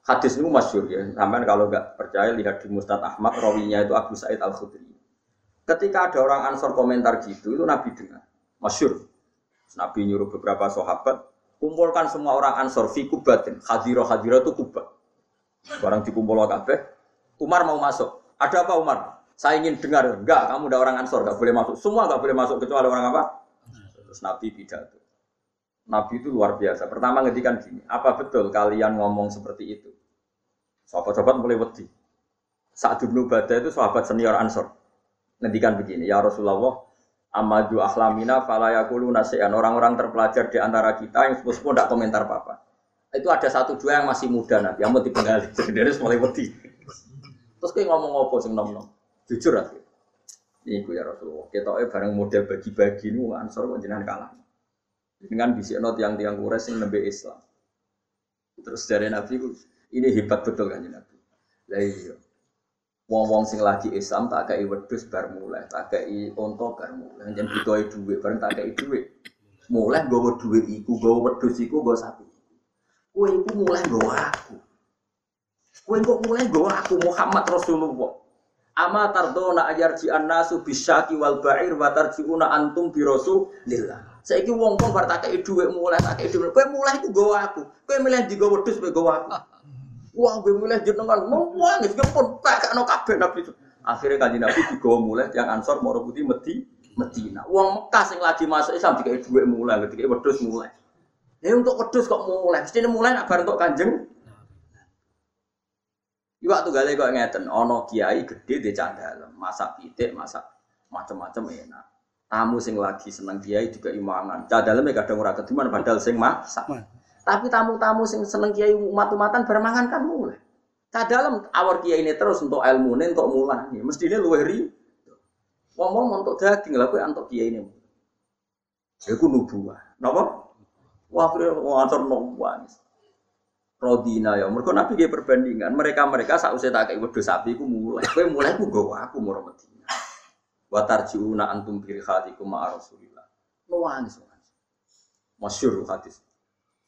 Hadis itu masyur ya. Sampai kalau nggak percaya lihat di Mustad Ahmad, rawinya itu Abu Sa'id Al Khudri. Ketika ada orang ansor komentar gitu, itu Nabi dengar. Masyur. Nabi nyuruh beberapa sahabat, kumpulkan semua orang ansor fi kubatin. Hadiro hadiro itu kubat. Barang dikumpul kabeh. Umar mau masuk. Ada apa Umar? Saya ingin dengar. Enggak, kamu udah orang ansor, enggak boleh masuk. Semua enggak boleh masuk kecuali orang apa? Terus Nabi pidato. Nabi itu luar biasa. Pertama ngedikan gini, apa betul kalian ngomong seperti itu? Sahabat-sahabat mulai wedi. Saat Ibnu Badah itu sahabat senior Ansor ngendikan begini, ya Rasulullah, amadu ahlamina falayakulu nasian. Orang-orang terpelajar di antara kita yang sepuh-sepuh tidak komentar apa-apa. Itu ada satu dua yang masih muda nabi, yang mau dipengali. *laughs* Jadi dari mulai wedi. Terus kayak ngomong apa sing nom nom. Jujur aja. Ini ya Rasulullah. Kita eh bareng model bagi-bagi ini ansor kok kalah. Dengan bisik not yang tiang kures yang nembe Islam. Terus dari Nabi ini hebat betul kan Nabi. Lah iya. Wong-wong sing lagi Islam tak kei wedhus bar mulai, tak kei onto bar mulai. Jan butuhe dhuwit, bareng tak kei dhuwit. Mulai nggawa dhuwit iku, nggawa wedhus iku, nggawa sapi. Kowe iku mulai nggawa aku. Kowe kok mulai nggawa aku Muhammad Rasulullah. Ama tardona ayarji annasu bisyaki wal ba'ir wa tarjiuna antum bi rasulillah. Saiki wong-wong bar tak kei dhuwit mulai tak kei dhuwit. Kowe mulai iku nggawa aku. Kowe milih digawa wedhus kowe nggawa aku. Wah, gue mulai jenengan mau nangis, gue pun tak no kafe nabi itu. Akhirnya kaji nabi juga mulai yang ansor mau putih meti Medina. Uang Mekah yang lagi masuk Islam tiga dua mulai, tiga wedus mulai. Ya untuk wedus kok mulai, mesti mulai nak bareng untuk kanjeng. Iwak tuh gale kok ngeten, ono kiai gede di candalem, masak pitik, masak macam-macam enak. Tamu sing lagi seneng kiai juga imangan. Candalem ya kadang ora kediman padahal sing masak. Tapi tamu-tamu sing seneng kiai umat-umatan bermangan kan mulai. Ka dalam awar kiai ini terus untuk ilmu ini untuk mulai. Mesti ini luwe ri. Ngomong untuk daging lah, untuk kiai ini. Iku nubuah. Napa? Wah, kira ngatur nubuah. Rodina ya, mereka Nabi dia perbandingan. Mereka mereka saat usia tak kayak sapi, aku mulai. Kue mulai aku gawa aku mau. Watarjiuna antum bir hatikum ma'a Rasulillah. Nuwangis nuwangis. Masyur hadis.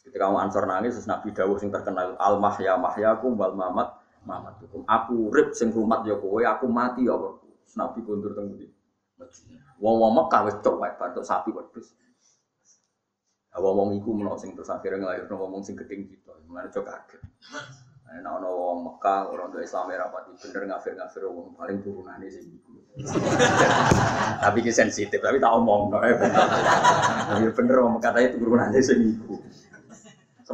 Ketika kamu ansor nangis, terus Nabi Dawuh sing terkenal al mahya mahyakum wal mamat mamatukum. Aku rib sing rumat ya kowe, aku mati ya kowe. Nabi kondur teng? Medina. Wong-wong Mekah wis tok wae bantuk sapi wedhus. Wong-wong iku menawa sing terus akhirnya ngelahirno wong sing gedeng kita. Mulane cok kaget. Nah, ana wong Mekah ora untuk Islam era pati bener ngafir-ngafir wong paling turunane sing iku. *laughs* tapi ki sensitif, tapi tak omong bener. *laughs* Bener wong Mekah itu turunane sing iku.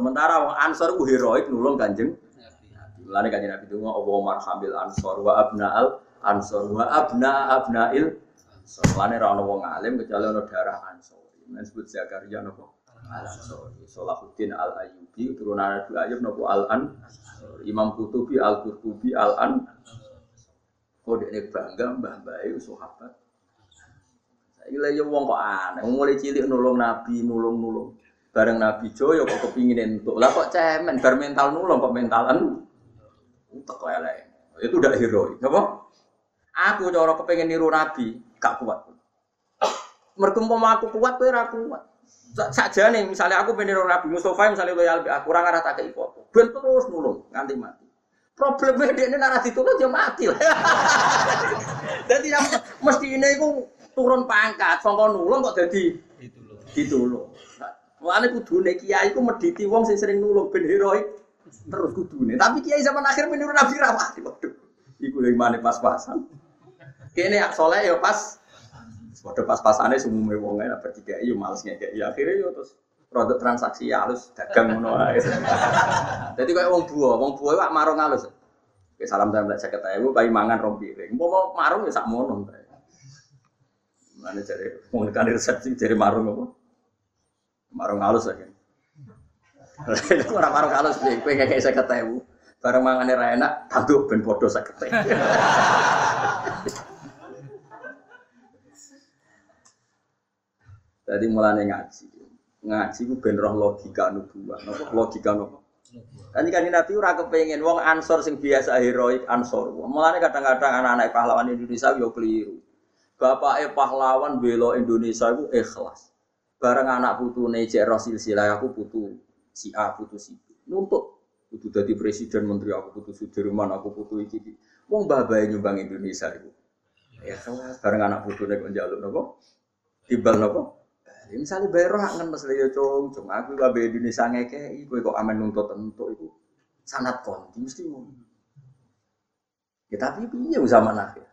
Sementara wong Ansor ku heroik nulung Kanjeng Nabi. Mulane Kanjeng Nabi itu Allah marhamil Ansor wa abnaal Ansor wa abna abnail Ansor. Mulane ra ono wong alim kecuali ono darah Ansor. Ini disebut Zakaria nopo? Al-Ansori, Salahuddin Al-Ayyubi, turunan Nabi Ayyub nopo Al-An, Imam Kutubi Al-Qurtubi Al-An. Kok dia bangga mbah itu sahabat. Saiki lha yo wong kok aneh, mulai cilik nulung Nabi, nulung-nulung. Bareng Nabi Joyo kok kepingin entuk. Lah kok cemen bar mental nulung kok mentalan utek kok elek. Itu udah heroik, apa? Aku cara kepengen niru Nabi, gak kuat. Mergo aku kuat kowe ora kuat. saja nih misalnya aku pengen Nabi Mustafa misalnya loyal aku kurang arah tak foto ben terus nulung nganti mati problemnya dia ini narasi ditulung dia mati *laughs* lah jadi yang mesti ini aku turun pangkat songkon nulung kok jadi ditulung Mulane kudune kiai ku mediti wong sing sering nulung ben heroik terus kudune. Tapi kiai zaman akhir meniru Nabi rawati waduh. Iku yang mana pas-pasan. Kene ak soleh ya pas Waduh pas-pasane sumume wong enak bertiga yo males ngekek. Ya akhirnya yo terus produk transaksi ya halus dagang ngono ae. *laughs* Dadi koyo wong buah, wong buah wak marung halus. Oke, salam tempel seket ewu, bayi mangan rong piring. Mau marung ya sak mono. Mana cari mau kan resepsi cari marung apa? Marung halus. Itu orang marung halus kue kayak seket ewu. Bareng mangan ra enak, tantu ben podo seket Jadi mulane ngaji. Ngaji ku ben roh logika nubuah. Napa logika napa? Kan kan Nabi ora kepengin wong ansor sing biasa heroik ansor. Mulane kadang-kadang anak-anak pahlawan Indonesia yo keliru. Bapake pahlawan bela Indonesia itu ikhlas. Bareng anak putune cek Rasul silsilah aku putu si A putu si B. Nuntut kudu dadi presiden menteri aku putu Sudirman aku putu iki iki. Wong babae nyumbang Indonesia iku. Ya bareng anak putune kok njaluk napa? Timbal napa? Ya, misalnya bayar roh kan mas Leo cung, cung aku bayar Indonesia ngeke, iku kok aman nuntut tentu itu sangat konti mesti mau. Ya tapi piye zaman akhir,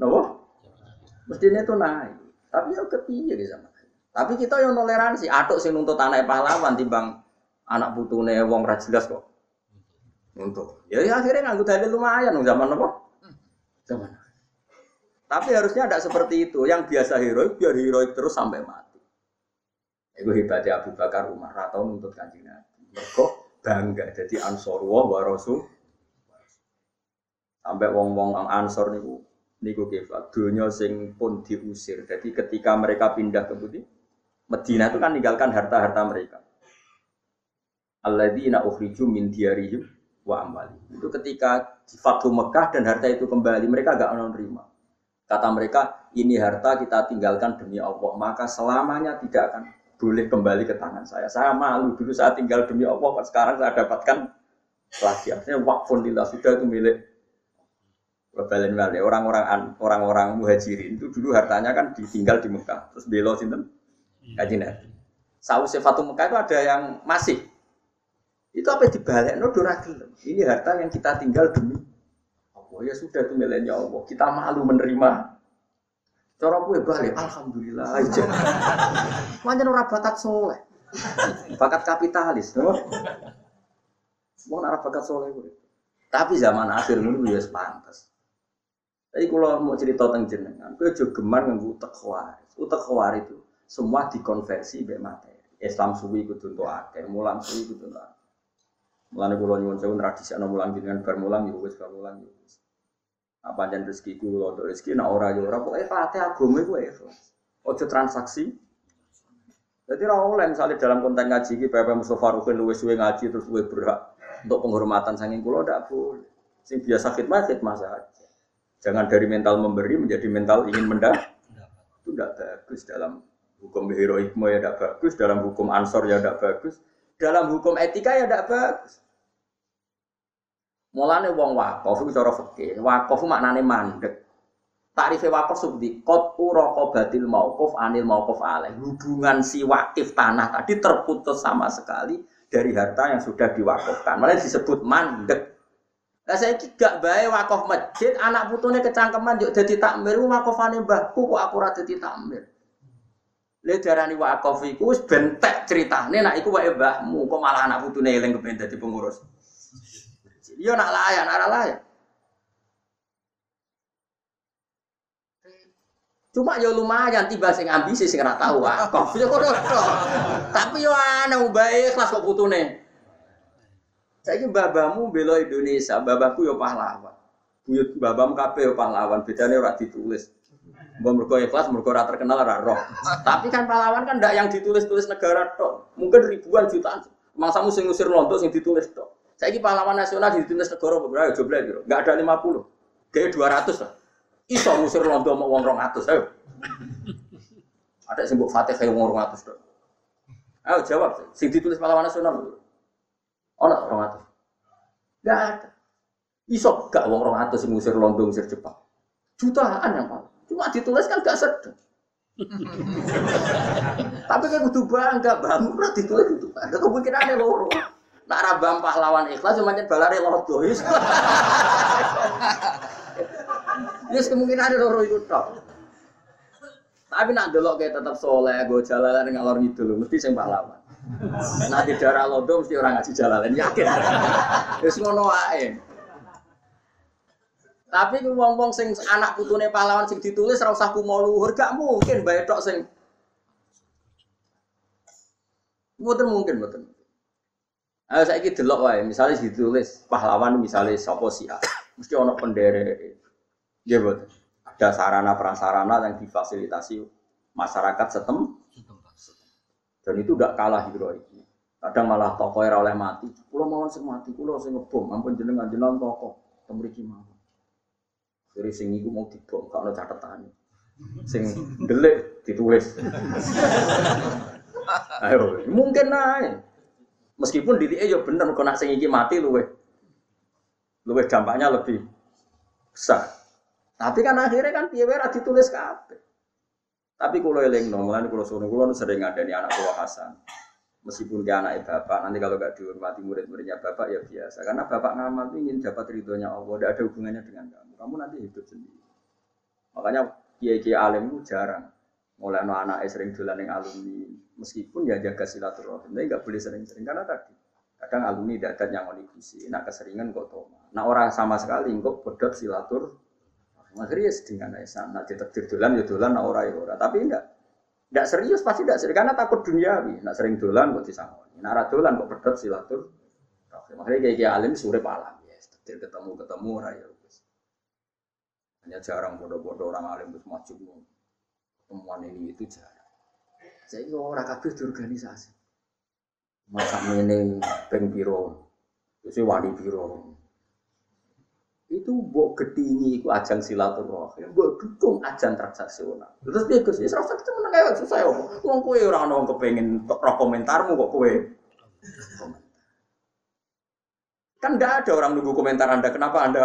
nopo? Mestinya itu naik, tapi ya kepiye di zaman. Tapi kita yang toleransi, atuk sing nuntut anak pahlawan timbang anak putune wong ra jelas kok. Nuntut. Ya, ya akhirnya nganggo dalil lumayan zaman apa? Zaman Tapi harusnya tidak seperti itu. Yang biasa heroik biar heroik terus sampai mati. Itu hebatnya Abu Bakar Umar atau nuntut kanjeng Nabi. Mereka bangga jadi ansor wa rasul. Sampai wong-wong ang ansor niku niku kifat dunia sing pun diusir. Jadi ketika mereka pindah ke Budi, Medina itu kan meninggalkan harta-harta mereka. Alladzina ukhriju min diyarihim wa amwali. Itu ketika di Mekah dan harta itu kembali, mereka agak menerima. Kata mereka, ini harta kita tinggalkan demi Allah, maka selamanya tidak akan boleh kembali ke tangan saya. Saya malu dulu saya tinggal demi Allah, sekarang saya dapatkan lagi. Artinya wakfun lillah sudah itu milik orang-orang orang-orang muhajirin itu dulu hartanya kan ditinggal di Mekah terus belo sinten kaji nabi. Saus sifatu Mekah itu ada yang masih itu apa dibalik no. Ini harta yang kita tinggal demi Allah ya sudah itu miliknya Allah. Kita malu menerima Cara gue balik, alhamdulillah *laughs* aja. Manjan ora bakat soleh, bakat kapitalis, no? Mau nara bakat soleh gue. Tapi zaman akhir ini gue pantas. Tapi kalau mau cerita tentang jenengan, gue juga gemar nganggu utek khawar. Utek khawar itu semua dikonversi be materi. Islam suwi itu untuk akeh, mulang suwi itu untuk akeh. Mulane kula nyuwun sewu tradisi ana mulang jenengan bar mulang ya wis bar mulang ya wis. Apa jan rezeki ku untuk rezeki nak ora ya ora pokoke pate agama iku ikhlas. Ojo transaksi. Jadi ora oleh misalnya dalam konten ngaji iki PP Mustofa Rukin luwes suwe ngaji terus luwe berak. Untuk penghormatan saking kulo tidak boleh. Sing biasa khidmah khidmah saja. Jangan dari mental memberi menjadi mental ingin mendapat. Itu tidak bagus dalam hukum heroikme ya tidak bagus, dalam hukum ansor ya tidak bagus, dalam hukum etika ya tidak bagus. Mulane wong wakaf iku cara fikih, wakaf maknane mandek. Tarife wakaf subdi qad uraqabatil mauquf anil mauquf alaih. Hubungan si wakif tanah tadi terputus sama sekali dari harta yang sudah diwakafkan. Malah disebut mandek. Lah saya gak bae wakaf masjid, anak putune kecangkeman yo dadi takmir, wakafane mbahku kok aku ora dadi takmir. Le darani wakaf iku wis bentek critane nek iku wae mbahmu, kok malah anak putune eling kepen dadi pengurus. Yo nak layan, ora layan. Cuma yo lumayan tiba sing ambisi sing ora tau wakaf. Tapi yo ana bae kelas kok putune. Saiki babamu bela Indonesia, babaku yo pahlawan. Buyut babam kabeh yo pahlawan, bedane ora ditulis. Mbak mergo ikhlas, mergo ora terkenal ora roh. Tapi kan pahlawan kan ndak yang ditulis-tulis negara tok. Mungkin ribuan jutaan. Mangsamu sing ngusir lontong sing ditulis tok. Saiki pahlawan nasional ditulis negara berapa? Jumlah piro? Enggak ada 50. Kayak 200 lah. Iso ngusir londo mau wong 200, ayo. Ada sing mbok Fatihah wong 200 tok. Ayo jawab, sing ditulis pahlawan nasional. Ono 200. Enggak ada. Iso gak wong 200 sing ngusir londo ngusir Jepang. Jutaan yang paling. Cuma ditulis kan gak sedih. *laughs* Tapi kayak kudu bangga, bangun ora ditulis kudu bangga. Kemungkinannya loro. Nak rabam pahlawan ikhlas cuma nyet balare lodo. *laughs* Yes. Kemungkinan ada loro itu tok. Tapi nak delok kayak tetap soleh, gue jalalan ngalor ngidul, mesti sing pahlawan. Nah di daerah lodo mesti orang ngasih jalalan, yakin. *laughs* Wis ngono wae. Tapi wong-wong sing anak putune pahlawan sing ditulis ora usah kumo luhur, gak mungkin bae tok sing Mboten mungkin, mboten. Ayo saiki delok wae, misalnya ditulis pahlawan misalnya sapa si A. Mesti ono pendere. Nggih, mboten. Ada sarana prasarana yang difasilitasi masyarakat setem dan itu tidak kalah heroiknya. Kadang malah tokoh era oleh mati. Kulo mawon sing mati, kulo sing ngebom, ampun jenengan jenengan tokoh temriki mawon. Jadi sing iku mau dibom, gak ono catatan. Sing delik ditulis. Ayo, mungkin naik. Meskipun di ya bener, kok nak sing iki mati luwe, luwe dampaknya lebih besar. Tapi kan akhirnya kan piye wae ditulis kabeh. Tapi kalau eling no, mulane kalau suruh kalau sering ada anak buah Hasan. Meskipun dia anak bapak, nanti kalau gak dihormati murid-muridnya bapak ya biasa. Karena bapak ngamal itu ingin dapat ridhonya Allah, tidak ada hubungannya dengan kamu. Kamu nanti hidup sendiri. Makanya kiai-kiai alim itu jarang. Mulai no anak sering dolan yang alumni, meskipun ya jaga silaturahim, tapi nggak boleh sering-sering karena tadi kadang alumni dadat yang konikusi, nak keseringan kok toma. Nah orang sama sekali kok pedot silatur, akhirnya ya dengan aisan, nak ditekdir dolan ya dolan, nak ora ya. Tapi enggak, enggak serius pasti enggak serius karena takut duniawi. Nak sering dolan kok disangoni, nak ora dolan kok pedot silatur. Makanya kayak kayak alim sore palam, ya, tekdir ketemu ketemu ora ya. Hanya jarang bodoh-bodoh orang alim itu maju temuan ini itu jarang. Saya ini orang kabeh organisasi. Masa ini peng biro, itu wali biro. Itu mbok gedingi iku ajang silaturahim, mbok dukung ajang transaksional. Terus dia Gus, ya serasa kita meneng ae susah ya. Wong kowe ora ono kepengin roh komentarmu kok kowe. Kan ndak ada orang nunggu komentar Anda, kenapa Anda?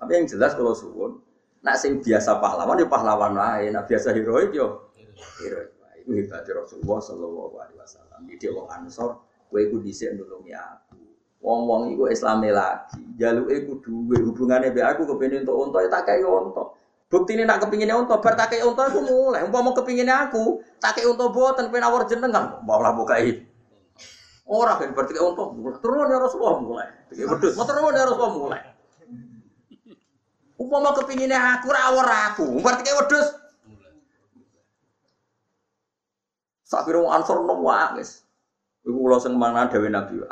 Tapi yang jelas kalau suwun, Nak sing biasa pahlawan ya pahlawan lain, nak biasa heroik yo heroik. Itu hebatnya Rasulullah Shallallahu Alaihi Wasallam. Jadi wong Ansor, kue ku dhisik nulungi aku. Wong-wong iku Islame lagi. Jaluke kudu hubungannya be aku kepengin untuk unta ya tak kei unta. Bukti ini nak kepinginnya unta, bar tak kei aku mulai. Umpama kepinginnya aku, tak kei unta boten pengen awar jenengan, mau lah bukai. Orang kan berarti kei unta, turun ya Rasulullah mulai. Wedhus, mau turun ya Rasulullah mulai. Umpama kepinginnya aku rawor aku, berarti kayak wedus. Sakira wong ansor nangis. Iku kula sing mana dewe Nabi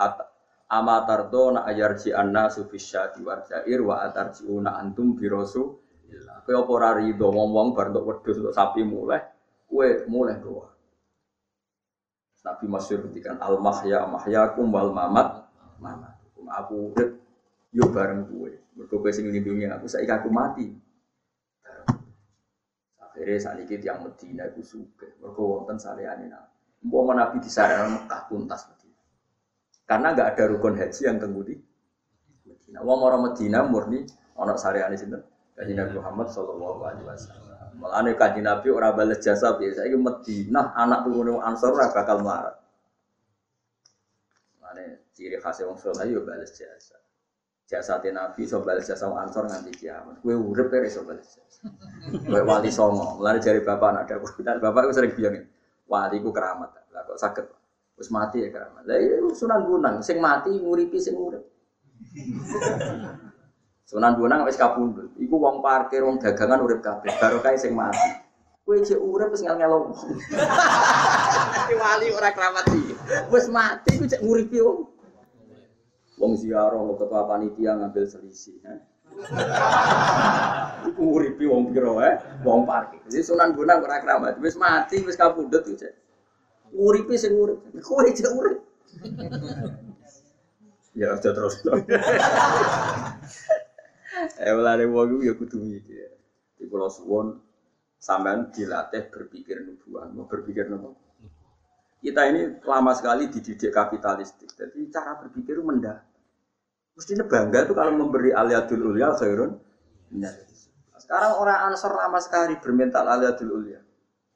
Amatarto na ayarji anna sufisya diwarjair wa una antum birosu Kowe apa ora rido wong-wong bar untuk sapi mulai, kowe mulai doa. Nabi masyhur ketika al mahya mahyakum wal mamat mama. Aku urip yo bareng kowe. Mergo kowe sing aku saiki aku mati. Akhirnya saat ini yang Medina itu suka. Mereka wonten salehane nabi. Mau nabi di Mekah tuntas. Karena nggak ada rukun haji yang tembudi Medina. Wong orang Medina murni ono salehane sinten? Kaji Nabi Muhammad Shallallahu Alaihi Wasallam. Malah kaji Nabi orang balas jasa biasa. Ini Medina anak turun Ansor ora bakal melarat. Malah ciri khasnya wong soleh yo balas jasa. Jasa Nabi so balas jasa wong Ansor nganti kiamat. Kue urip ya so balas jasa. *laughs* Kue wali songo. Mulai dari bapak anak ada dan bapak itu sering bilang wali ku keramat. Lah kok sakit. Terus mati ya keramat. Lah iya Sunan Gunung. Sing mati nguripi sing urip. Sunan Bonang wis kapundhut. Iku wong parkir, wong dagangan urip kabeh. Baru kae sing mati. Kowe cek urip wis ngel-ngelo. wali ora keramat iki. Wis mati ku cek nguripi wong. Wong ziarah kok ketua panitia ngambil selisih. Eh? Iku nguripi wong piro eh? Wong parkir. Jadi Sunan Bonang ora keramat. Wis mati, wis kapundhut ku cek. Nguripi sing urip. Kowe cek urip. Ya, aja terus. Eh mulane wong ya kudu mikir. Di pulau suwon sampean dilatih berpikir nubuah, mau berpikir nopo. Kita ini lama sekali dididik kapitalistik. Jadi cara berpikir mendah. Mestinya bangga tuh kalau memberi aliadul ulia khairun. Sekarang orang ansor lama sekali bermental aliadul ulia.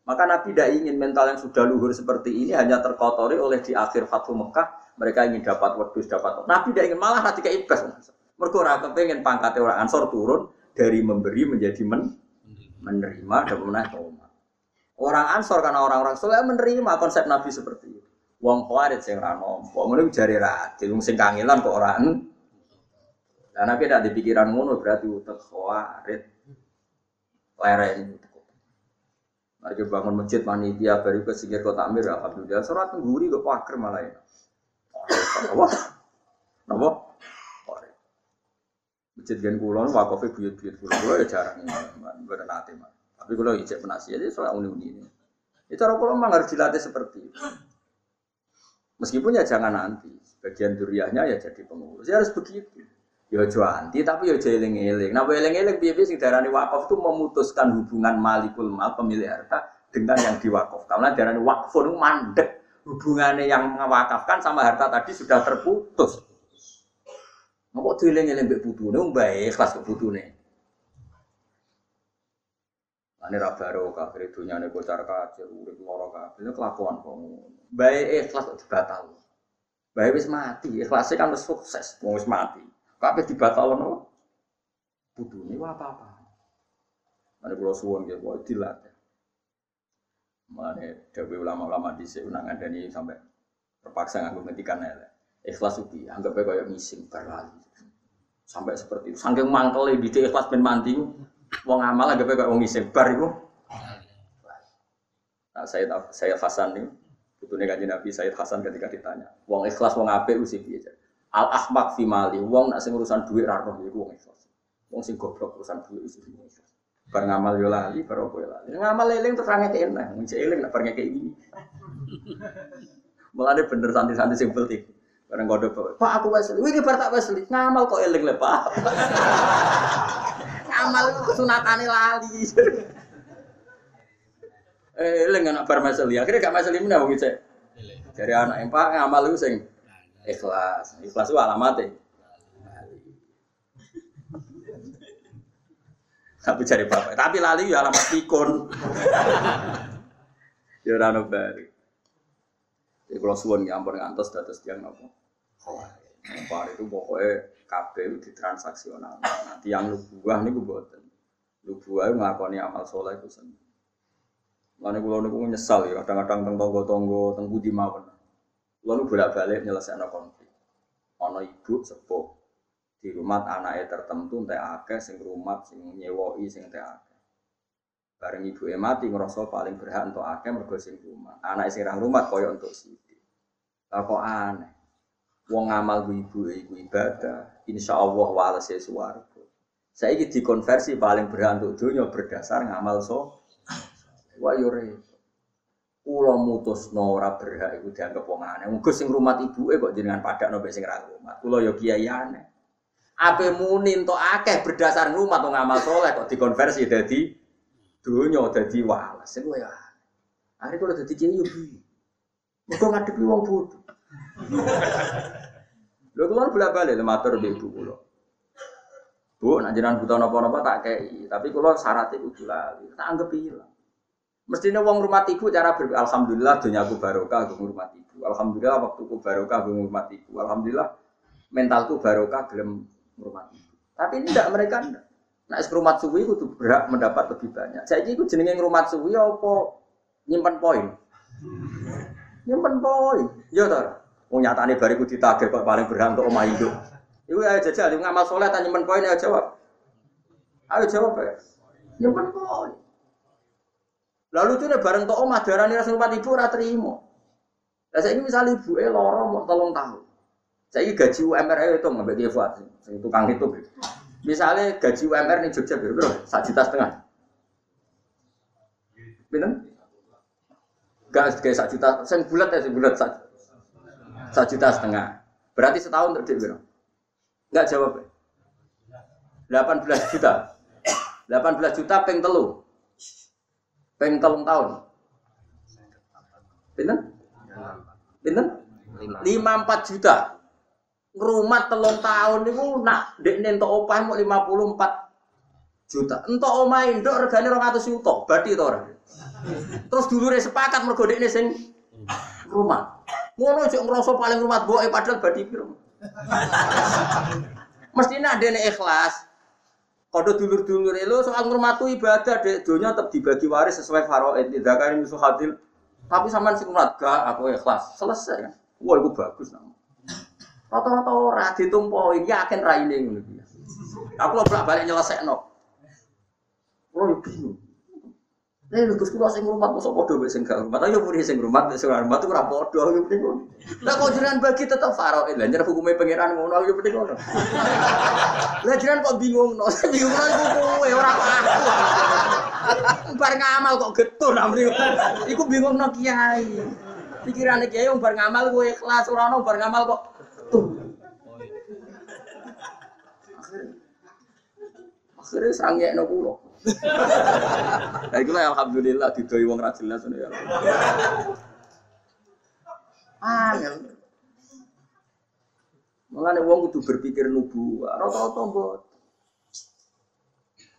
Maka Nabi tidak ingin mental yang sudah luhur seperti ini hanya terkotori oleh di akhir Fathu Mekah. Mereka ingin dapat wedus, dapat Nabi tidak ingin malah hati ke ibas. Mereka orang kepengen pangkatnya orang ansor turun dari memberi menjadi men menerima dan menaik. Orang ansor karena orang-orang soleh menerima konsep Nabi seperti itu. Wong khawarit sing ra nampa, ngono jare ra adil, sing kangelan kok ora Dan Nabi tidak dipikiran ngono berarti utek khawarit. Mari bangun masjid panitia baru ke singgir kota Amir alhamdulillah surat tengguri ke pakir malah ya. Apa? Apa? Masjid gen kulon wakafnya buyut-buyut kulon kulon ya jarang bener nanti mah. Tapi kalau ijek penasihat itu soal uni-uni ini. Itu orang kulon harus dilatih seperti itu. Meskipun ya jangan nanti, bagian duriahnya ya jadi pengurus. Ya harus begitu. Ya anti tapi ya eling-eling. Nah, eling-eling biar sing darani wakaf itu memutuskan hubungan malikul mal pemilik harta dengan yang diwakaf. Karena darani wakfun mandek hubungannya yang mewakafkan sama harta tadi sudah terputus. Mau kok dieling-eling mbek putune mbae ikhlas ke putune. Ane ra baro kafir dunyane bocor kacir urip lara kabeh kelakuan ngono. Bae ikhlas dibatal. Bae wis mati, ikhlasnya kan sukses, wis mati. Kabeh dibatalno. Putune wa apa-apa. Ane kula suwun nggih kok dilatih. Mane dewe ulama-ulama dhisik nang ngandani sampai terpaksa nganggo ngetikan elek. Ikhlas ubi, anggap aja kayak ngising berlali. Sampai seperti itu. Saking mangkel di ikhlas ben wong amal anggap aja kayak wong ngising bar itu. Nah, saya saya Hasan nih, Betulnya kaji Nabi Sayyid Hasan ketika ditanya, wong ikhlas wong apik sih biasa. Al ahmak fi mali, wong nak sing urusan duit ra roh iku wong ikhlas. Wong sing goblok urusan duit itu wong ikhlas. Bar ngamal yo lali, bar opo lali. Ngamal eling terus range enak, wong eling nak bar kayak ini. *laughs* Mulane bener santai-santai sing penting. Bareng kode Pak aku Wesley, wih bar tak Wesley, ngamal kok eling le Pak. *laughs* ngamal itu kesunatane lali. *laughs* eh eling anak bar Wesley, akhirnya gak Wesley meneh wong cek. Dari anak yang Pak ngamal itu sing ikhlas. Ikhlas itu alamatnya. Tapi cari bapak, tapi lali ya alamat pikun. *laughs* ya ora ono bari. Ya kalau suwon ya ampun ngantos dados tiang nopo. Par itu pokoknya kabel ditransaksional. Nanti yang lubuah nih gue buatin. Lubuah ngakoni amal soleh itu. Lalu gue lalu gue nyesal ya. Kadang-kadang teng tonggo tenggu di mawon. Lalu bolak balik nyelesaikan konflik. Ono ibu sepuh di rumah anaknya tertentu teh akeh sing rumah sing nyewoi sing teh akeh. Bareng ibu mati ngerasa paling berhak untuk akeh mergo sing rumah. Anak sing rumah koyo untuk sithik. Lah kok aneh. Wong ngamal ibu ibu ibadah, insya Allah walase suwargo. Saya dikonversi paling berhak untuk dunia berdasar ngamal so. Wah yore. Kulo mutusno ora berhak iku dianggap wong aneh. Mugo sing rumat ibuke kok jenengan padakno mek sing ra rumat. Kulo ya kiai aneh. Ape muni entuk akeh berdasar rumat wong amal soleh kok dikonversi dadi donya dadi walas. Sing ya. Are kulo dadi kiai yo bi. Mugo ngadepi wong bodoh. Lho kulo bolak-balik matur mbek ibu kulo. Bu, nak jenengan butuh napa-napa tak kei, tapi kulo syaratnya kudu lali. Tak anggap ilang. Mestinya wong rumah ibu cara ber alhamdulillah dunia aku barokah aku rumah ibu. Alhamdulillah waktuku barokah aku rumah ibu. Alhamdulillah mentalku barokah gelem rumah ibu. Tapi tidak mereka tidak. Nah, es rumah suwi itu berhak mendapat lebih banyak. Saya ikut jenenge rumah suwi apa nyimpan poin. Nyimpan poin. Ya toh. Wong nyatane bariku ditagih kok paling berhak untuk omah hidup. Iku ayo jajal ngamal soleh tanya nyimpen poin ayo jawab. Ayo jawab ya. Nyimpen poin. Lalu tuh bareng tok omah darani rasa rumah ibu ora. Lah saiki misal ibu eh loro mau tolong tahun. Saiki gaji UMR ayo itu ngambek dia buat sing tukang itu. Misalnya gaji UMR nih Jogja berapa? Satu juta setengah. Pinten? Gak kayak satu juta, sing bulat ya sing bulat satu juta setengah. Berarti setahun untuk dia Enggak jawab. 18 juta. 18 juta peng telu. Peng telung tahun. Pinten? Pinten? 54 juta. Rumah telung tahun niku nak dekne entuk opah mau 54 juta. Entuk omah induk regane 200 juta. Berarti to ora? Terus dulure sepakat mergo dekne sing rumah. Ngono cek ngrasa paling rumah boke padahal badi piro. Mestinya ada ikhlas. Kode dulur-dulur lo soal ngurmatu ibadah dek dunia tetap dibagi waris sesuai faraid tidak kan musuh hadil. Tapi sama si ngurmat gak aku ikhlas selesai kan. Wah itu bagus nama. Rata-rata ora ditumpoi yakin raine ngono Aku bolak balik nyelesai no. Lo bingung. Eh, lu terus kula sing rumah mosok padha wis sing gak rumah. Ayo muni sing rumah sing rumah tuh ora padha yo penting ngono. Lah kok jenengan bagi tetep faraid. Lah nyer hukume pangeran ngono yo penting ngono. Lah jenengan kok bingung no. *laughs* Bingung nang kowe ora aku. Bar ngamal kok getun amri. Iku bingung no kiai. Pikirane kiai bar ngamal kowe ikhlas ora ono ngamal kok getun. Akhirnya sangnya kulo. Nah, itulah alhamdulillah didoi wong ra jelas ya. Angel. Mulane wong kudu berpikir nubu, rata-rata mbot.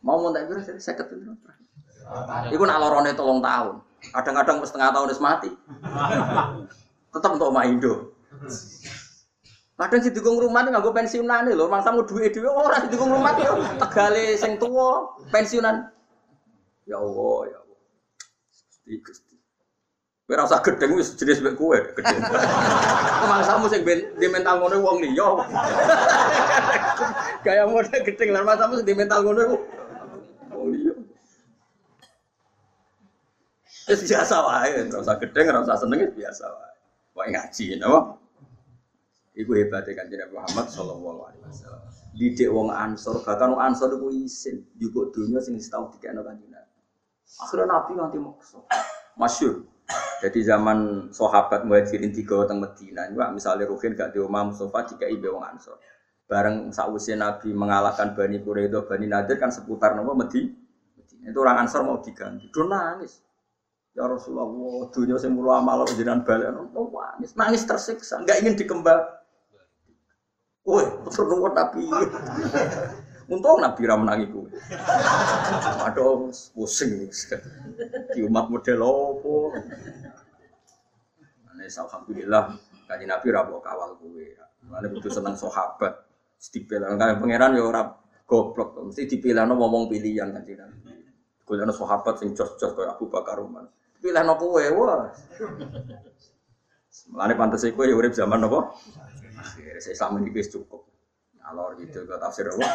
Mau mau tak kira saya seket itu. Iku nak lorone tolong tahun. Kadang-kadang setengah tahun wis mati. Tetap untuk mak Indo. Kadang si dukung rumah nggak gue pensiunan nih loh, mangsa mau duit duit orang si dukung rumah tuh tegale sing tua pensiunan. Ya Allah, ya Allah. Gusti Gusti. Kowe ora usah gedeng wis jenis mek kowe, gedeng. Mangsamu sing di mental ngono wong liya. Gaya model gedeng lan mangsamu sing di mental ngono wong liya. Wis biasa wae, ora usah gedeng, ora usah seneng biasa wae. Wae ngaji, napa? Iku hebatnya kan Nabi Muhammad Sallallahu Alaihi Wasallam. Didik wong Ansor, bahkan wong Ansor itu isin, juga dunia sing tahu tiga kan Nabi. Akhirnya Nabi nganti maksa, masyur. Jadi zaman sahabat muhajirin tiga teng Medina, juga misalnya Ruhin gak di rumah Mustafa jika ibe wong Ansor. Bareng sausia Nabi mengalahkan Bani Quraidah, Bani Nadir kan seputar nama Medi. Itu orang Ansor mau diganti, dia nangis. Ya Rasulullah, dunia sing mulo amal jenengan balik, nangis, nangis tersiksa, nggak ingin dikembang. Woi, terus nunggu Nabi. Untung Nabi menangi gue. Aduh, pusing. Di umat model opo. Ane alhamdulillah kaji Nabi rabo kawal gue. Ane butuh seneng sahabat. Dipilih kan pangeran ya ora goblok. Mesti dipilih no ngomong pilihan kan Nabi. Gue sahabat sing jos-jos kayak Abu Bakar Umar. Pilih no kowe, wah. Mulane pantes kowe ya urip zaman apa? Saya Islam ini bis cukup. Alor gitu ke tafsir apa?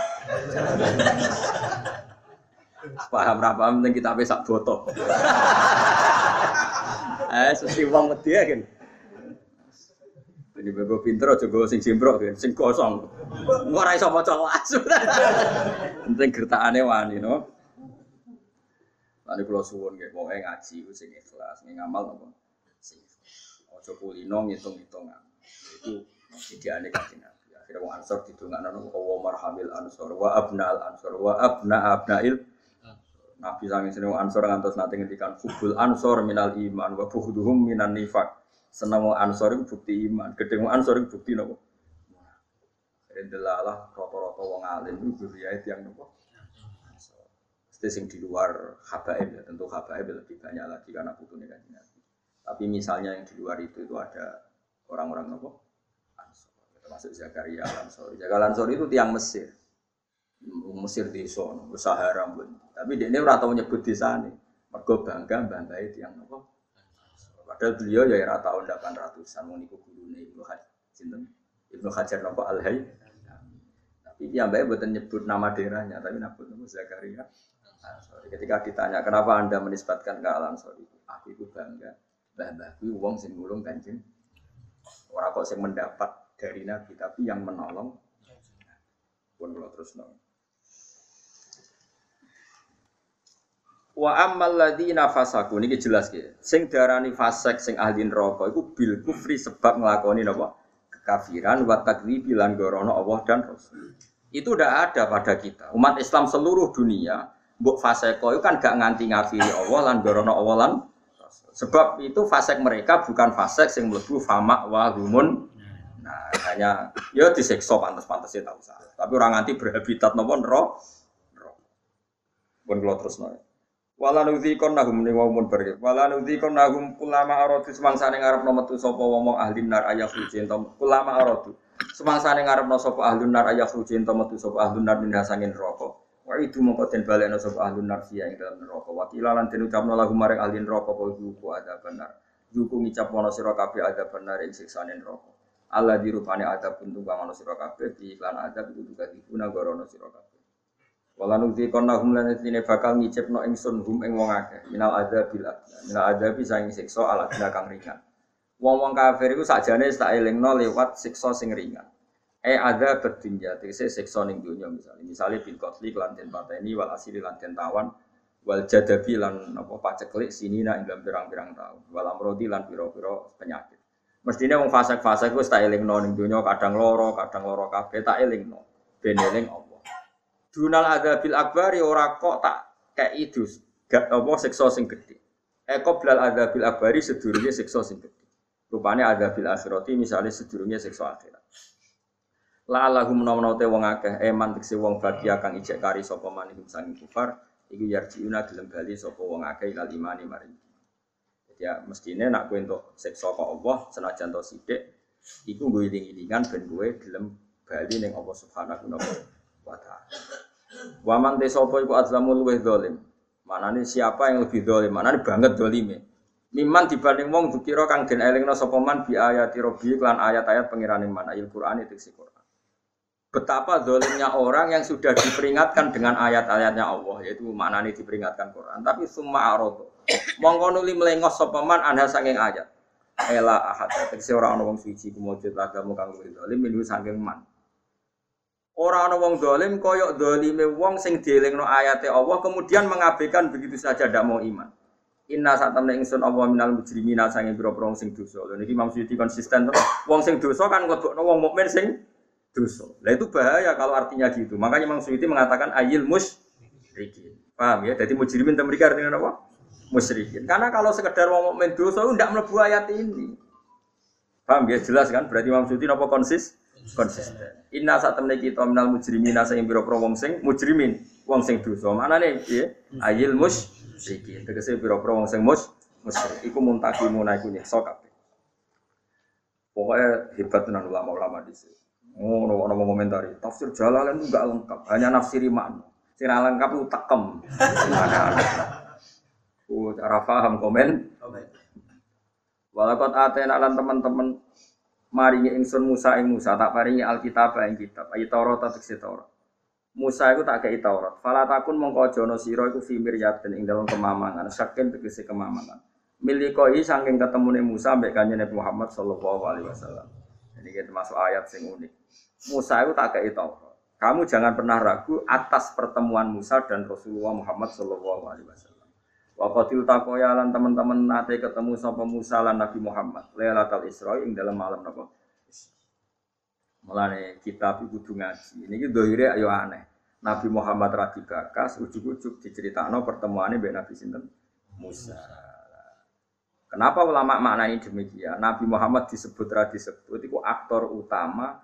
Paham apa penting kita bisa foto. Eh, sesi uang mesti ya kan. Ini bebo pinter aja gue sing simprok kan, sing kosong. Ora iso maca kelas. Penting gertakane wani no. Lalu kalau suwun nggih pokoke ngaji sing ikhlas, ngamal napa? Sing. Aja kulino ngitung-hitungan. Itu ideane kanjeng Nabi. Akhirnya wong Ansor didongakno napa wa marhamil ansor wa abnal ansor wa abna abnail Nabi sange seneng Ansor ngantos nate ngendikan hubul ansor minal iman wa bughduhum minan nifaq. Seneng wong Ansor iku bukti iman, gedhe wong Ansor iku bukti napa? Delalah rata-rata wong alim iku riayat yang napa? Itu sing di luar habaib ya, tentu habaib lebih banyak lagi karena butuhnya kan. Tapi misalnya yang di luar itu itu ada orang-orang nopo Ansor, termasuk Zakaria Ansor. Zakaria Ansor itu tiang Mesir, Mesir di sono, Sahara pun. Tapi dia ini rata menyebut di sana, mergo bangga banggai tiang nopo. Padahal beliau ya era tahun 800-an, mau niku gurune Ibnu Hajar, Ibnu Hajar nopo Al Hayy. Tapi dia mbak buatan nyebut nama daerahnya, tapi nyebut nama Zakaria. Ansori. Ketika ditanya kenapa anda menisbatkan ke Al Ansori, aku itu bangga. Bah bahku wong sing ngulung. Orang kok sing mendapat dari Nabi, tapi yang menolong. Pun kalau terus nong. Wa ammal ladzina fasaku niki jelas ki. Sing darani fasek sing ahli neraka iku bil kufri sebab nglakoni napa? Kekafiran wa takdzibi lan gorono Allah dan Rasul. Itu udah ada pada kita. Umat Islam seluruh dunia Mbok faseko itu kan gak nganti ngafiri Allah lan gorono Allah lan sebab itu fasek mereka bukan fasek yang mlebu fama wa humun. Nah, hanya ya disekso pantas-pantasnya tahu salah. Tapi orang nganti berhabitat nopo nero. Pun kalau terus nopo. Wala nudzikon nahum ni wamun pergi. Wala nudzikon nahum kulama aradu semangsane ngarep metu sapa wong ahli nar ayah suci ento kulama aradu. Semangsane ngarep sapa ahli nar ayah suci ento metu sapa ahli nar min hasangin rokok. Wa itu mongko den balekno sapa ahlun nar ing dalam neraka. Wa kila lan den ucapno lagu maring ahli neraka apa zuku ada benar. Zuku ngicap mono sira kabeh ada benar ing siksane neraka. Allah dirupane ada buntung kang ana sira kabeh di iklan ada kudu kadipuna gorono sira kabeh. Wala nukti konna hum lan tine bakal ngicipno ingsun hum ing wong akeh minal adzabil adna. Minal adzabi saing siksa ala kang ringan. Wong-wong kafir iku sakjane tak elingno lewat siksa sing ringan. Eh ada berdunia, tegese seksa ning dunia misalnya. Misalnya bil kotli kelanten pateni wal asili lanten tawan wal jadabi lan apa paceklik sini nak dalam pirang-pirang tahun. Wal amrodi lan piro-piro penyakit. Mestinya wong fasek-fasek wis tak elingno ning dunia kadang loro, kadang loro kabeh tak elingno. Ben eling Allah. Dunal ada bil akbari ora kok tak kayak itu gak apa seksa sing gede. Eh qoblal ada bil akbari sedurunge seksa sing gede. Rupanya ada bil akhirati misalnya sedurunge seksa akhirat. La lahu menawa te wong akeh eman tekse wong bagia kang ijek kari sapa man iku sanging kufar iku yarjiuna gelem bali sapa wong akeh imani mari. Ya mestine nak kowe entuk siksa kok Allah senajan to sithik iku nggo iling-ilingan ben kowe gelem bali ning Allah Subhanahu wa taala. Wa man te sapa iku azlamul luweh zalim. Siapa yang lebih zalim? Manane banget zalime. Miman dibanding wong dukira kang den elingno sapa man bi ayati rabbi lan ayat-ayat pengirane man ayat Quran itu Quran betapa dolimnya orang yang sudah diperingatkan dengan ayat-ayatnya Allah yaitu mana nih diperingatkan Quran tapi semua arodo mongko nuli melengos sopaman anda saking ayat ela ahad tegese ora ana wong suci kumujud lagamu kang luwih dolim minu saking man ora ana wong dolim koyok dolime wong sing dielingno ayate Allah kemudian mengabaikan begitu saja tidak mau iman Inna saat temen ingsun Allah minal mujrimina sange biro-biro sing dosa. Lha niki Imam Suyuti konsisten to. Wong sing dosa kan nglebokno wong mukmin sing dosa. Nah itu bahaya kalau artinya gitu. Makanya Imam Suyuti mengatakan ayil musyrikin. Paham ya? Jadi mujrimin mereka artinya apa? Musyrikin. Karena kalau sekedar mau mukmin dosa tidak melebu ayat ini. Paham ya? Jelas kan? Berarti Imam Suyuti apa konsis? Konsisten. Inna saat temen kita minal mujrimin sing biro pro wong sing mujrimin wong sing dosa. Mana nih? Ya? Ayil musyrikin. Tegese biro wong sing mus musyrik. Iku muntakimu naiku nyekso kabeh. Pokoknya hebat tenan ulama-ulama di sini. Oh, ono ono komentari. Tafsir Jalalain itu enggak lengkap, hanya nafsiri makna. Sira lengkap itu takem. Ada-ada. Oh, cara paham komen. Walakot atena lan teman-teman maringi ingsun Musa ing Musa tak paringi Alkitab ing kitab. Ayi Taurat tak Taurat. Musa itu tak kei Taurat. Fala takun mongko jono sira iku fi miryatin ing dalam kemamangan. Saking tegese kemamangan. Milikoi saking ketemune Musa mbek kanjeng Muhammad sallallahu alaihi wasallam. Ini kita masuk ayat sing unik. Musa itu tak kayak Taurat. Kamu jangan pernah ragu atas pertemuan Musa dan Rasulullah Muhammad Shallallahu Alaihi Wasallam. Wa qatil takoya lan teman-teman nate ketemu sapa Musa lan Nabi Muhammad. Lailatul Isra ing dalam malam napa? Mulane kitab iku kudu ngaji. Niki dohire ayo aneh. Nabi Muhammad ra dibakas, ujug-ujug diceritakno pertemuane mbek Nabi sinten? Musa. Kenapa ulama maknani demikian? Nabi Muhammad disebut ra disebut iku aktor utama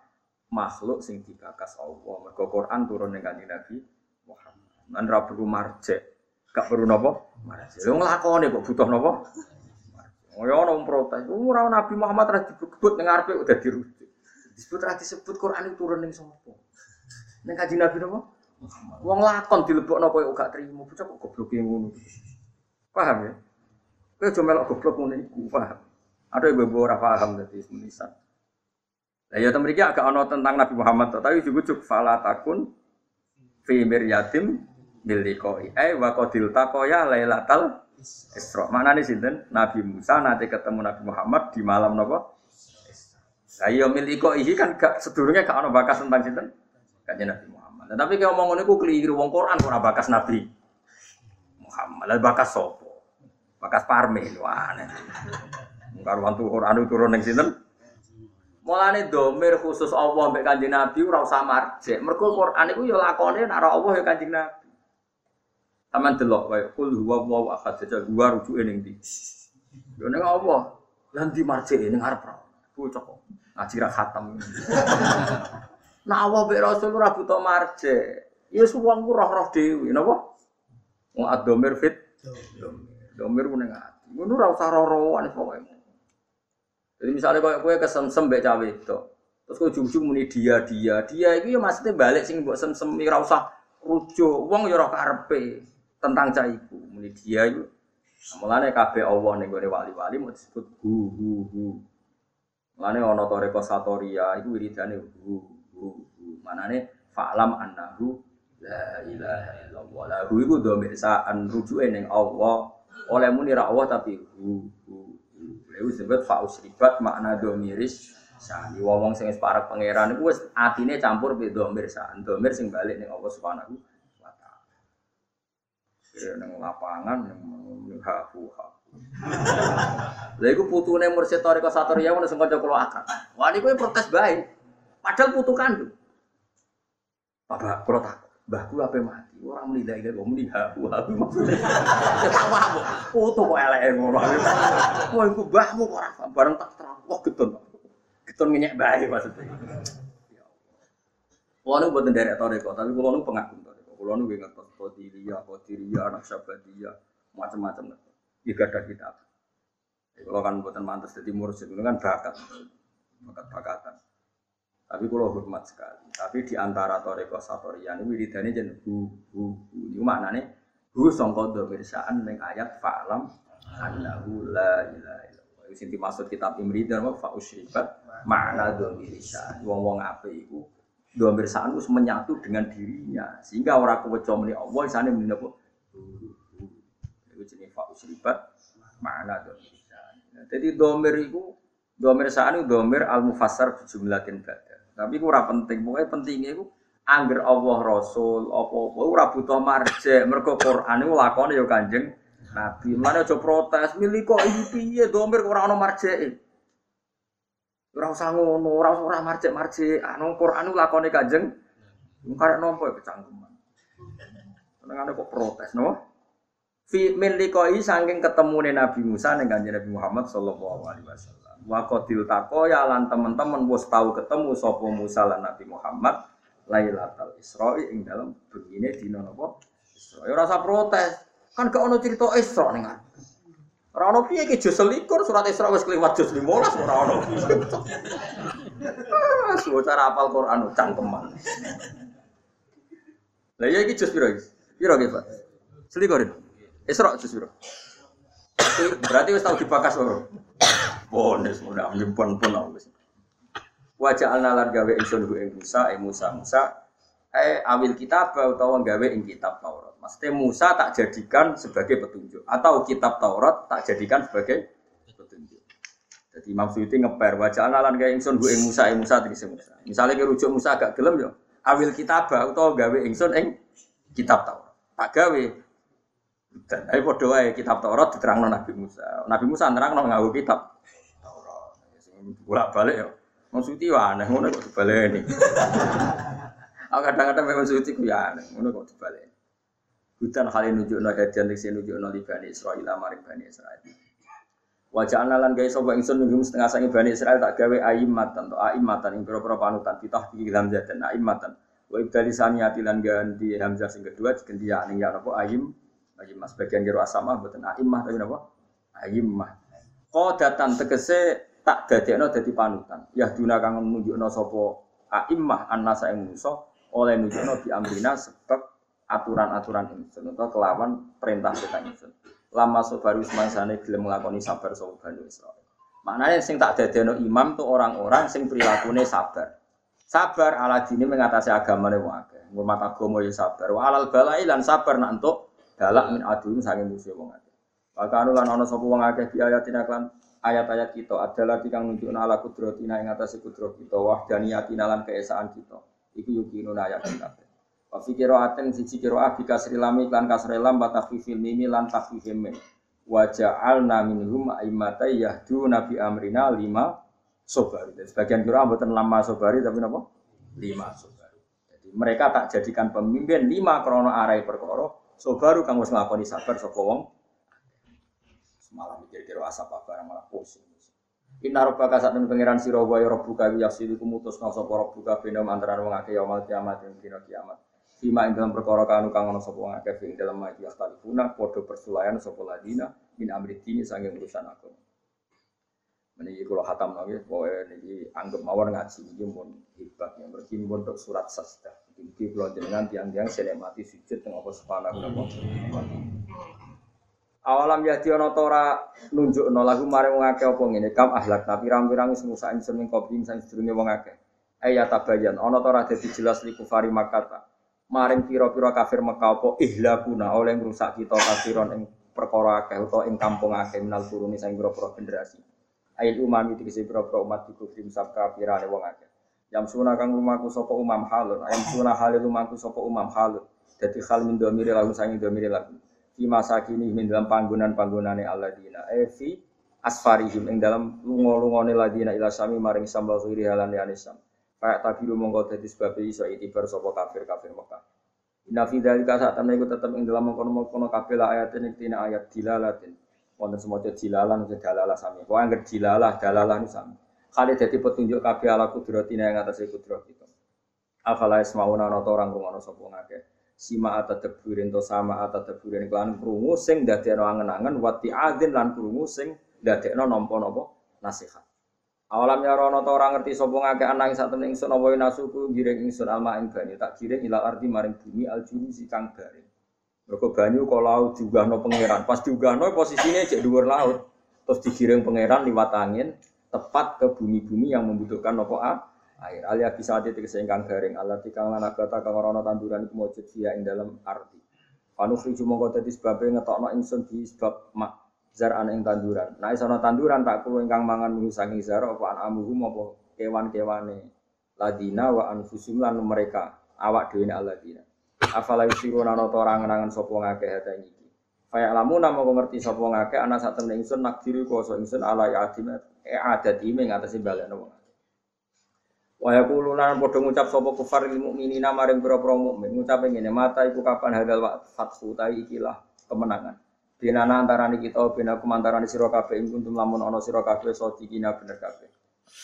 makhluk sing dibakas Allah. Mergo Quran turun ning Nabi Muhammad. Lan ra perlu marjek. Gak perlu napa? Marjek. Yo nglakoni kok butuh napa? Oh ya ono protes. Ora Nabi Muhammad ra disebut ning arepe udah dirujuk. Disebut ra disebut Quran itu turun ning sapa? Ning kanjeng Nabi? Muhammad. Wong lakon dilebokno koyo gak trimo. Bocah kok goblok ngono. Paham ya? Kowe aja melok goblok ngono iku, paham? Ada ibu-ibu ora paham dadi tulisan. Lah ya temen iki agak ono tentang Nabi Muhammad tapi juga fala takun fi miryatim bilikoi. Eh wa qadil taqoya lailatal. Mana nih sinten? Nabi Musa nanti ketemu Nabi Muhammad di malam napa? Lah iya miliko iki kan gak sedurunge gak ono bakas tentang sinten? Kanjeng Nabi Muhammad. Nah, tapi kalau ngomong niku keliru wong Quran ora bakas Nabi Muhammad. Lah bakas sapa? Bakas parme wah. Karuan tuh Quran turun ning sinten? Mulane domir khusus Allah mbek Kanjeng Nabi ora usah marjek. Mergo Quran iku ya lakone nek Allah ya Kanjeng Nabi. Taman delok kaya kul huwa wa ahad saja gua rujuke ning ndi. Yo ning Allah. Lan di marjek ning arep ra. Bocah kok ngaji ra khatam. *laughs* Nah Allah mbek Rasul ora butuh marjek. Ya wong ku roh-roh dhewe napa? Wong ad-domir fit. Domir ku ning ati. Ngono ora usah roh-rohan pokoke. Jadi misalnya kalau kue kesemsem mbek cawe itu, terus kue ujung muni dia dia dia itu ya maksudnya balik sing buat semsem ora usah rujuk, wong ya ora karepe tentang cah iku muni dia itu. Mulane kabeh Allah ning gone wali-wali mau disebut hu hu hu. Mulane ana toreko satoria iku wiridane hu hu hu. Manane fa'lam annahu la ilaha illallah. La hu iku dhamir sa'an rujuke Allah. Oleh muni tapi hu hu Lalu disebut faus ribat makna domiris sani. Wong sing wis para pangeran iku wis atine campur be domir san. Domir sing balik ning Allah Subhanahu. Kira ning lapangan ning hafu hafu. Lha iku putune Mursyid Thariqah Satoriya ngono sing kanca kula akad. Wah niku protes bae. Padahal putu kandung. Bapak kula tak Mbahku apa mati? Orang menilai orang muni haku haku maksudnya. Ketawa aku, foto kok elek ngono. Wah, iku mbahmu kok ora bareng tak terang. Wah, getun. Getun ngenyek bae maksudnya. Kulo nu buatan dari toreko, tapi kulo nu pengagum. Kulo nu ngertos kodiria, anak sabadia, macam-macam. Iya gak ada kitab. Kalau kan buatan mantas jadi mursyid itu kan bakat, bakat-bakatan. Tapi kalau hormat sekali. Tapi di antara toreko satorian ini wiridane jen hu hu hu. Ini nih? Hu songko domirsaan neng ayat fa'lam annahu la ilaha. Itu sinti maksud kitab Imri dan apa fa usyribat makna domirsaan. Wong-wong apa itu? Domirsaan itu menyatu dengan dirinya sehingga orang keweco meni Allah sana meni apa? Itu jenis fa usyribat makna domirsaan. Jadi domir itu domir saan itu domir al mufassar jumlatin badan. Tapi itu penting, pokoknya pentingnya itu angger Allah Rasul apa-apa ora butuh marjek, mergo Quran iku lakone ya Kanjeng Nabi. Mana aja protes, milih kok iki piye domir ora ono marjek. Ora usah ngono, ora ora marjek-marjek. Anu Quran lakone Kanjeng karek nompo ya kecangkeman. Senengane kok protes, no? Fi min liqai saking ketemune Nabi Musa ning Kanjeng Nabi Muhammad sallallahu alaihi wasallam. Wa qadil ya lan teman-teman wis tahu ketemu sapa Musa lan Nabi Muhammad Lailatul Isra ing dalam begini dina napa? Isra. Ya rasa protes. Kan gak ono cerita Isra ning Ora ono piye iki jus selikur surat Isra wis kliwat jus 15 ora ono. Suwe cara apal Quran cangkeman. Lah ya iki jus piro iki? Piro iki, Pak? Selikur. Isra jus piro? Berarti wis tau dibakas ora? Pones mudah nyimpen pun wis. Wajah analar gawe ingsun ing Musa, Musa Musa, eh awil kitab utawa gawe ing kitab Taurat. Maksudnya Musa tak jadikan sebagai petunjuk atau kitab Taurat tak jadikan sebagai petunjuk. Jadi Imam Suyuti ngeper wajah analar gawe ingsun ku ing Musa, eh Musa tegese Musa. Misalnya ke rujuk Musa agak gelem yo, awil kitab utawa gawe ingsun ing kitab Taurat. Tak gawe Dan ayo padha wae kitab Taurat diterangno Nabi Musa. Nabi Musa nerangno nganggo kitab Taurat. Bolak-balik ya. Mau suci ya aneh ngono kok dibaleni. Aku kadang-kadang memang suci ku ya aneh ngono kok dibaleni. Hutan kali nunjukno hadian sing nunjukno li Bani Israil maring Bani Israil. Wajah lan gawe sapa ingsun nunjuk setengah sangi Bani Israil tak gawe aimatan to aimatan ing pira-pira panutan pitah iki hamzah dan aimatan. Wa ibdali saniyati lan ganti hamzah sing kedua diganti ya ning ya napa aim Ayim mas bagian kiro asama buatan aimah tapi napa? Aimah. Qadatan tegese tak dadekno dadi panutan. Ya duna kang nunjukno sapa aimah annasa ing musa oleh nunjukno bi amrina sebab aturan-aturan ingsun utawa kelawan perintah kita ingsun. Lama sobaru semangsane gelem nglakoni sabar sapa Bani. Maknanya sing tak dadekno imam tuh orang-orang sing prilakune sabar. Sabar ala dini mengatasi agamane wong akeh. Ngurmat agama ya sabar. Wa alal balai lan sabar nak entuk dalak min adun saking musuh wong akeh. Maka anu lan ana sapa wong akeh di ayatina ayat-ayat kita adalah kang nunjukna ala kudratina ing atase kudrat kita wahdaniyatina lan keesaan kita. Iku yukinun ayat kita. Wa fi qiraatin siji qiraah bi kasri lam lan kasri lam wa tafifil mim lan tafifil mim. Wa ja'alna minhum a'immata yahduna bi amrina lima sobari. Dan sebagian qiraah mboten lama sobari tapi napa? Lima sobari. Jadi mereka tak jadikan pemimpin lima krono arai perkara So baru kang wis nglakoni sabar sapa wong. Semalam mikir-kira asap apa malah pusing. Inna rabbaka sak temen pangeran sira wa ya rabbuka yasilu kumutus na sapa rabbuka bena antara wong akeh yaumul kiamat ing dina kiamat. Fima ing dalam perkara kanu kang ana sapa wong akeh ing dalam mati astalifuna padha persulayan sapa ladina min amri dini sange urusan aku. Meniki kula hatam lagi, pokoknya niki anggap mawar ngaji niki pun hebat yang berarti untuk surat sasda. Iki kula jenengan tiang-tiang mati sujud teng apa subhanahu wa Awalam ya dia notora nunjuk no lagu mare wong akeh apa ngene kam ahlak tapi pirang-pirang wis musa insun ing kopi sing sedurunge wong akeh. Aya tabayan ana ta ora dadi jelas li kufari Makkah. Maring pira-pira kafir Mekah apa ihlakuna oleh ngrusak kita kafiron ing perkara akeh utawa ing kampung akeh minal turuni sing pira-pira generasi. Ayat umami tegese pira-pira umat iku krim sab kafirane wong akeh. Yang suna kang lumaku sapa umam halun. Yang suna halil lumaku sapa umam halun. Dadi hal min domiri lagu sangi domiri lagu. Fi masa kini min dalam panggonan-panggonane alladzina. Eh fi asfarihim ing dalam lunga-lungane ladina ila sami maring sambal khiri halan liyane sam. Kayak tabiru mongko dadi sebab iso itibar sapa kafir-kafir Mekah. Inna fi dzalika saat temen iku tetep ing dalam mengkono-mengkono kabeh ayat ini tina ayat dilalatin wonten semoga dilalah nggih dalalah sami. Pokoke anggere dilalah dalalah nu. Kali jadi petunjuk kabeh ala kudratina yang atas kudrat itu. Afala ismauna ana orang rungono sapa ngakeh. Sima atadaburin to sama atadaburin kelan krungu sing dadekno angen-angen wati adin lan krungu sing dadekno nampa-nampa nasihat. Awalam ya rono to ora ngerti sapa ngakeh anang sak temen ingsun apa nasuku giring ingsun alma ing bani tak giring ila ardi maring bumi aljuru si kang garing. Mergo banyu laut diugahno pangeran. Pas diugahno posisine cek dhuwur laut. Terus digiring pangeran liwat angin tepat ke bumi-bumi yang membutuhkan nopo air. Alia bisa ada tegese ingkang garing. Allah tikang lana kata kang ora tanduran iku mujud dia ing dalam arti. Panu friju mongko dadi sebabe ngetokno ingsun di sebab mak zar ana ing tanduran. Nah isono tanduran tak kulo ingkang mangan mung saking zar apa an amuhum apa kewan-kewane ladina wa anfusum lan mereka awak dhewe aladina. Afala yusiruna ana ta ora ngenangan sapa ngakeh hata iki. Faya lamu namo ngerti sapa ngakeh ana sak ingsun nak diri kuasa ingsun ala yatim e adat ime ngatasi balekno wong. Wa yaquluna padha ngucap sapa kufar lil mukminina maring pira-pira mukmin ngucap ngene mata iku kapan hadal fathu ta ikilah kemenangan. Dinana antarané kita bina kumantarane sira kabeh ing kuntum lamun ana sira kabeh sadikina bener kabeh.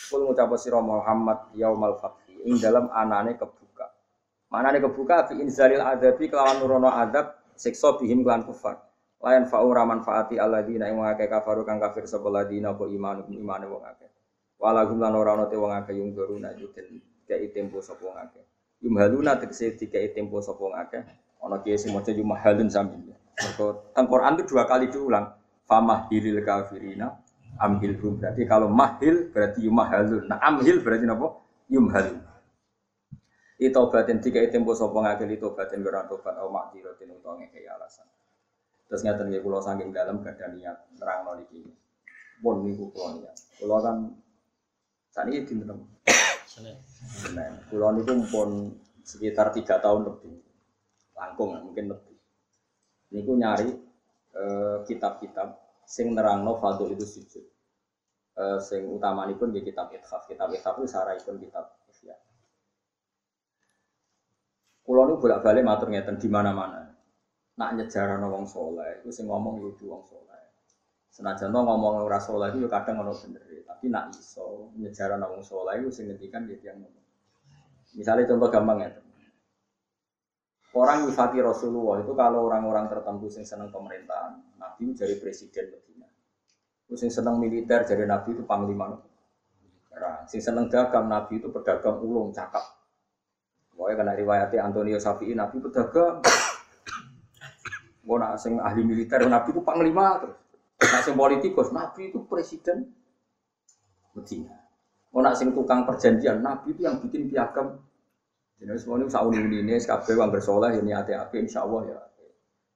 Kul ngucap sira Muhammad yaumal fathi ing dalam anane kebuka. Manane kebuka fi inzalil adabi kelawan nurono adab siksa bihim kelan kufar. Layan fa'u raman fa'ati alladzina ing wong akeh kafaru kang kafir sapa ladina apa iman imane wong akeh. Walahum lan ora ana te wong akeh yung doruna den kei tempo sapa wong akeh. Yumhaluna tegese dikei tempo sapa wong akeh. Ana kiye sing maca yumhalun sami. Mergo teng Quran itu dua kali diulang. Famahilil kafirina amhilhum. Berarti kalau mahil berarti yumhalun. Nah amhil berarti napa? Yumhalun. Itobatin tiga tempo sapa ngakeli tobatin ora tobat au makdiratin utawa ngekei alasan. Terus ngeten nggih kula saking dalam gak ada niat nerangno niki. Pun niku kula niat. Kula kan sakniki dinten. Senin. Senin. Kula niku pun sekitar tiga tahun lebih. Langkung mungkin lebih. Niku nyari eh, kitab-kitab sing nerangno fadl itu sujud. Eh, sing utamanipun di kitab ithaf. Kitab ithaf itu sarahipun kitab ihya. Kulo nu bolak-balik matur ngeten di mana-mana. Nak nyejarah wong soleh, itu sing ngomong itu wong soleh. Senajan to ngomong ora soleh itu kadang ono bener, tapi nak iso nyejarah wong soleh itu sing ngendikan dia yang ngomong. Misalnya contoh gampang ya. Orang nyifati Rasulullah itu kalau orang-orang tertentu yang senang pemerintahan, Nabi jadi presiden Medina. Terus yang senang militer jadi Nabi itu panglima. Nah, sing seneng dagang Nabi itu pedagang ulung cakap. Pokoknya karena riwayatnya Antonio Safi'i Nabi pedagang. Mau nak sing ahli militer Nabi itu panglima terus. Nak sing politikus Nabi itu presiden Medina. Mau nak sing tukang perjanjian Nabi itu yang bikin piagam jadi semua ini sauni ini kabeh wong bersoleh ini hati-hati insya Allah ya.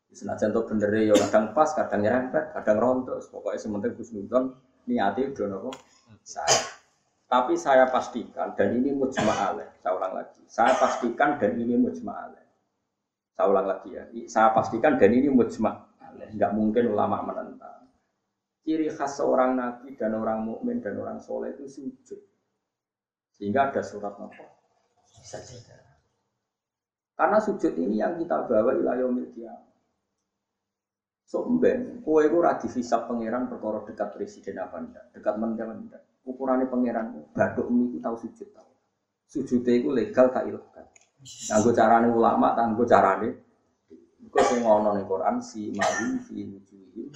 Senajan tuh bener ya kadang pas, kadang nyerempet, kadang rontok. Pokoknya sementing Nudon niati udah nopo saya. Tapi saya pastikan dan ini mujma alaih. Saya ulang lagi. Saya pastikan dan ini mujma alaih. Saya ulang lagi ya. Saya pastikan dan ini mujma alaih. Enggak mungkin ulama menentang. Ciri khas seorang nabi dan orang mukmin dan orang soleh itu sujud. Sehingga ada surat nopo saja. Karena sujud ini yang kita bawa ilayah kiamat. So mben, kowe iku ora dihisab pangeran perkara dekat presiden apa ndak, dekat menteri ndak. Ukurane pangeran baduk itu tahu sujud tahu. Sujud itu legal tak ilegal. Nganggo carane ulama, nganggo carane Iku sing ngono ning Quran si mali fi wujuhi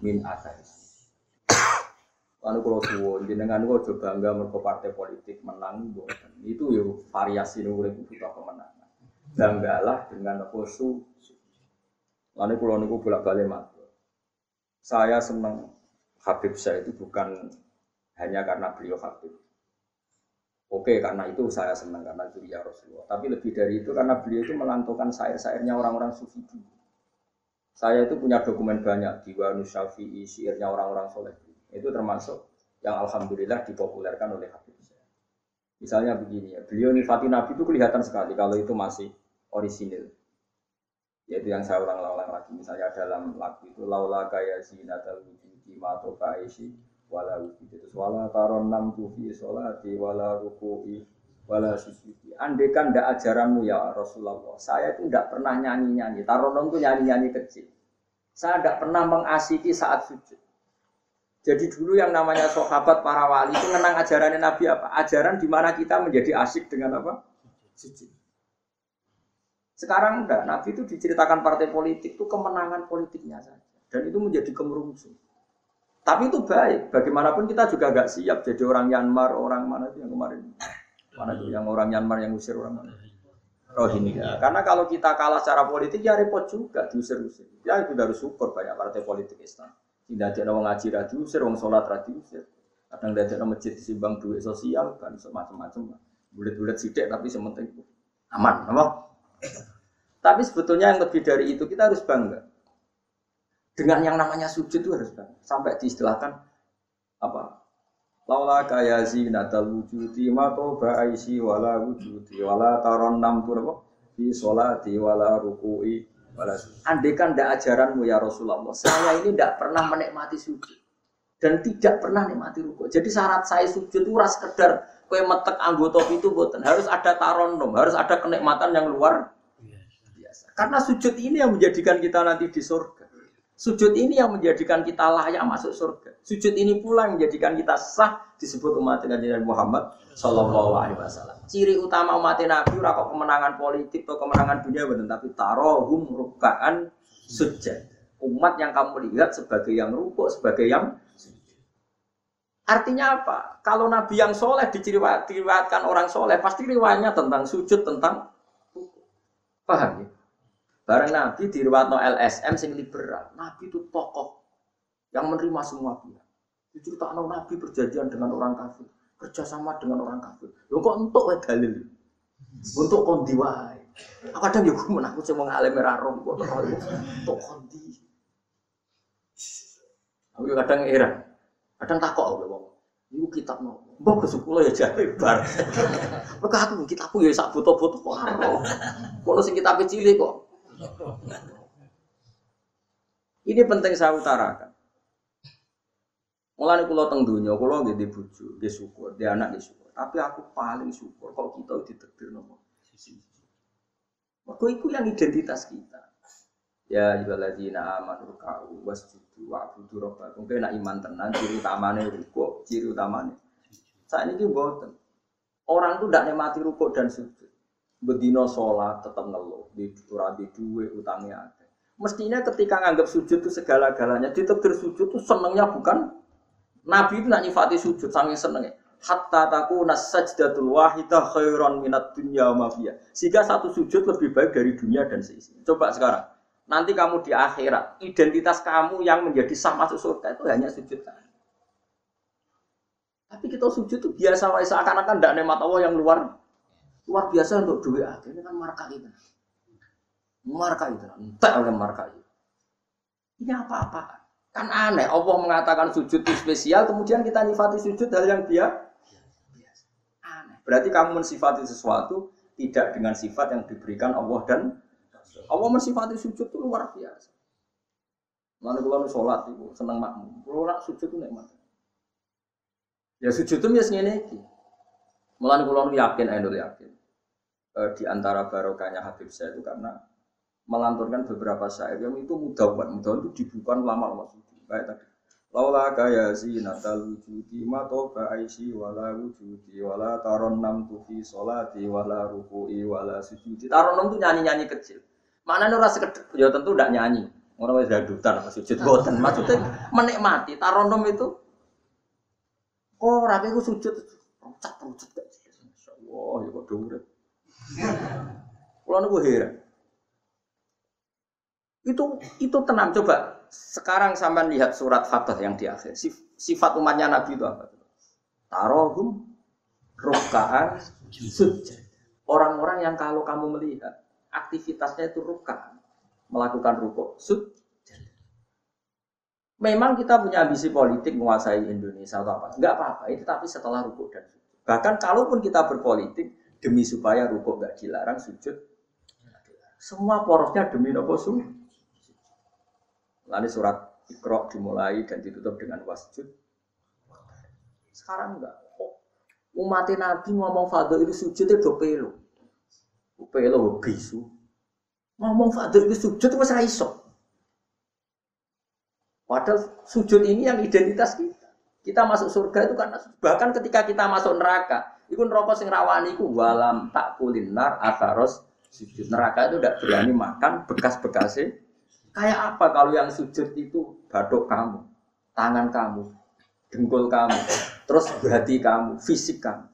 min athari. Lalu kalau suwon, jenengan kok coba bangga mergo partai politik menang. Itu ya variasi nurut butuh kemenangan. Banggalah dengan apa su. Lalu kalau niku bolak balik matur. Saya senang Habib saya itu bukan hanya karena beliau Habib. Oke, karena itu saya senang karena ya Rasulullah. Tapi lebih dari itu karena beliau itu melantungkan syair-syairnya orang-orang sufi dulu. Saya itu punya dokumen banyak Diwan Syafi'i, syairnya orang-orang soleh. Itu termasuk yang alhamdulillah dipopulerkan oleh Habib Misalnya begini ya, beliau nifati Nabi itu kelihatan sekali kalau itu masih orisinil. Yaitu yang saya ulang-ulang lagi, misalnya dalam lagu itu laula kaya zinatal wujudi mato kaisi wala wujudi. Itu wala taron nam tufi sholati wala ruku'i wala sujudi. Andai kan ndak ajaranmu ya Rasulullah, saya itu tidak pernah nyanyi-nyanyi. Taronom itu nyanyi-nyanyi kecil. Saya tidak pernah mengasiki saat sujud. Jadi dulu yang namanya sahabat para wali itu menang ajaran Nabi apa? Ajaran di mana kita menjadi asyik dengan apa? Sujud. Sekarang enggak, Nabi itu diceritakan partai politik itu kemenangan politiknya saja. Dan itu menjadi kemerungsung. Tapi itu baik, bagaimanapun kita juga agak siap jadi orang Myanmar, orang mana itu yang kemarin. Mana itu yang orang Myanmar yang usir orang mana? Rohingya. Karena kalau kita kalah secara politik ya repot juga diusir-usir. Ya itu harus syukur banyak partai politik Islam. Tidak ada orang ngaji radio usir, orang sholat radio usir. Kadang tidak ada masjid simbang duit sosial, kan semacam-macam. Bulat-bulat sidik tapi sementing aman, apa? Tapi sebetulnya yang lebih dari itu kita harus bangga. Dengan yang namanya sujud itu harus bangga. Sampai diistilahkan apa? Laula kaya zinatal wujudi ma ba'aisi wala wujudi wala taron nam apa? Di sholati wala ruku'i Andai kan tidak ajaranmu ya Rasulullah, saya ini tidak pernah menikmati sujud dan tidak pernah menikmati ruku. Jadi syarat saya sujud itu ras sekedar kue metek anggota itu buatan harus ada taronom, harus ada kenikmatan yang luar biasa. Karena sujud ini yang menjadikan kita nanti di surga. Sujud ini yang menjadikan kita layak masuk surga. Sujud ini pula yang menjadikan kita sah disebut umat Nabi Muhammad Shallallahu Alaihi Wasallam. Ciri utama umat Nabi ora kemenangan politik atau kemenangan dunia betul, tapi tarohum rukaan sujud. Umat yang kamu lihat sebagai yang rukuk, sebagai yang Artinya apa? Kalau Nabi yang soleh diciriwatkan orang soleh, pasti riwayatnya tentang sujud, tentang Paham ya? Bareng Nabi di no LSM sing liberal. Nabi itu tokoh yang menerima semua pihak. Diceritakan Nabi perjanjian dengan orang kafir, kerjasama dengan orang kafir. Lo kok untuk wae dalil? Untuk kondi wae. Kadang yo gue menakut alim ora rom kok untuk kondi. Aku kadang era. Kadang takok aku wong. Iku kitab no. Mbok kesukulo ya jare bar. *laughs* Maka aku kitabku ya sak foto-foto kok sing kitab cilik kok Ini penting saya utarakan. Mulane kula teng donya, kula nggih di bojo, nggih syukur, di anak nggih syukur. Tapi aku paling syukur kalau kita ditakdir nopo. Mergo iku yang identitas kita. Ya ayyuhalladzina amanu ka'u wasjudu wa'budu rabbakum. Kowe nek iman tenan ciri utamane ruku, ciri utamane. Saat ini mboten. Orang tuh tidak nikmati ruku dan sujud. Bedino sholat tetap ngeluh, di ora di duwe utangnya ada. Mestinya ketika nganggap sujud itu segala-galanya, ditekdir sujud itu senengnya bukan Nabi itu nak nyifati sujud saking senengnya. Hatta taku nasajdatul wahidah khairan minat dunya mafia. Sehingga satu sujud lebih baik dari dunia dan seisinya. Coba sekarang, nanti kamu di akhirat, identitas kamu yang menjadi sah masuk surga itu hanya sujud Tapi kita sujud itu biasa seakan-akan tidak nikmat Allah yang luar luar biasa untuk duit Ini kan marka itu. Marka itu, entah oleh marka itu. Ini apa-apa? Kan aneh, Allah mengatakan sujud itu spesial, kemudian kita nifati sujud hal yang dia. Aneh. Berarti kamu mensifati sesuatu tidak dengan sifat yang diberikan Allah dan Allah mensifati sujud itu luar biasa. Mana kalau sholat itu senang makmum, kalau nak sujud itu nikmat. Ya sujud itu biasanya ini. Mulai kalau yakin, saya yakin. E, di antara barokahnya Habib saya itu karena melanturkan beberapa syair yang itu mudah buat mudah itu dibuka lama-lama sujud. Baik tadi. Laula kaya zinatal wujudi ma toba aisi wala wujudi wala taron nam tufi solati wala ruku'i wala sujudi. Taron nam itu nyanyi-nyanyi kecil. Mana ora sekedar ya tentu tidak nyanyi. Orang wis dadutan apa sujud boten. Maksudnya menikmati taronom itu oh rapi ku sujud rucat rucat Wah, ya kok urip. Kulo niku heran. Itu itu tenang coba. Sekarang sampai lihat surat Fatah yang di akhir. Sifat umatnya Nabi itu apa? Tarohum rukaan sujud. Orang-orang yang kalau kamu melihat aktivitasnya itu rukaan, melakukan ruko sujud. Memang kita punya ambisi politik menguasai Indonesia atau apa? Enggak apa-apa, itu tapi setelah ruko dan. Bahkan kalaupun kita berpolitik demi supaya ruko enggak dilarang, sujud semua porosnya demi nopo sujud. Lalu surat Iqra dimulai dan ditutup dengan wasjud. Sekarang enggak. Oh, umat Nabi ngomong fadl itu sujud itu pelo. Pelo bisu. Ngomong fadl itu sujud itu masih iso. Padahal sujud ini yang identitas kita. Kita masuk surga itu karena bahkan ketika kita masuk neraka, itu neraka sing rawani itu walam tak kulinar asaros sujud neraka itu tidak berani makan bekas-bekasnya Kayak apa kalau yang sujud itu badok kamu, tangan kamu, dengkul kamu, terus berhati kamu, fisik kamu.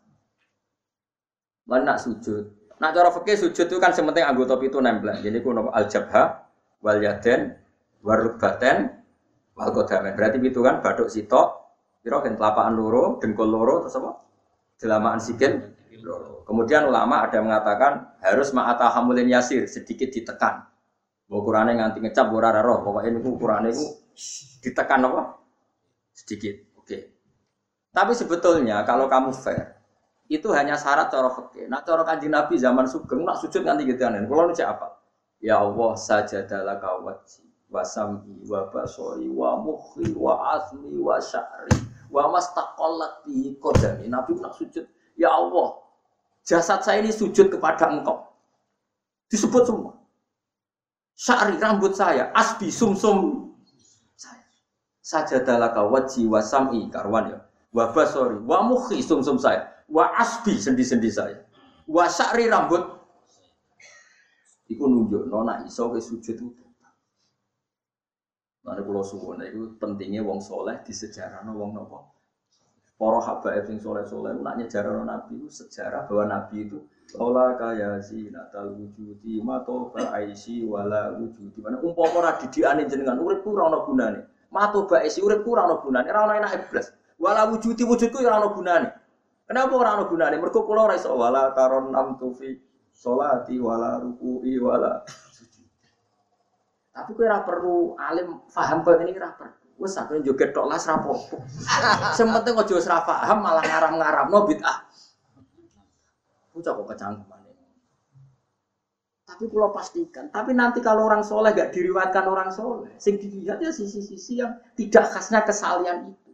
Mana sujud? Nah cara fikih sujud itu kan sementing anggota itu nempel. Jadi kuno al jabha, wal yaden, warubaten, wal kodamen. Berarti itu kan badok sitok, kira kan telapaan loro, dengkul loro, terus apa? Jelamaan sikin Kemudian ulama ada yang mengatakan harus ma'ata hamulin yasir, sedikit ditekan. Ukurannya nganti ngecap ora roh, pokoknya ini ukurannya itu ditekan apa? Sedikit. Oke. Tapi sebetulnya kalau kamu fair, itu hanya syarat cara fikih. Nah, cara kanjeng Nabi zaman sugeng nak sujud nganti gitu kan. Kalau nu apa? Ya Allah sajadalah kawati wa sam'i wa basori wa mukhi wa asmi wa sya'ri wa mastaqallat bi qadami. Nabi nak sujud, ya Allah, jasad saya ini sujud kepada Engkau. Disebut semua. Syari rambut saya, asbi sumsum saya. Sajadalaka waji wa sam'i karwan ya. Wa basori, wa mukhi sumsum saya. Wa asbi sendi-sendi saya. Wa syari rambut. Iku nunjuk nona iso ke sujud itu. Nanti kalau suwon itu pentingnya wong soleh di sejarah no wong nopo. Para habaib sing soleh-soleh nak nyejarah nabi itu sejarah bahwa nabi itu Ola kaya natal wujudi mato aisi wala wujudi. Mana umpama ora didikane jenengan urip ku ora ana gunane. Mato aisi urip ku ora ana gunane, ora ana enak iblis. Wala wujudi wujudku ora ana gunane. Kenapa ora ana gunane? Mergo kula ora iso wala taron nam tufi salati wala ruku'i wala Tapi kowe ora perlu alim paham kok ini ora perlu. Wes aku joget tok las rapopo. *laughs* Sementing aja wis paham malah ngaram-ngaramno bid'ah. Bocah kok kecangkeman. Tapi Tapi kalau pastikan. Tapi nanti kalau orang soleh gak diriwatkan orang soleh, sing dilihat ya sisi-sisi yang tidak khasnya kesalian itu.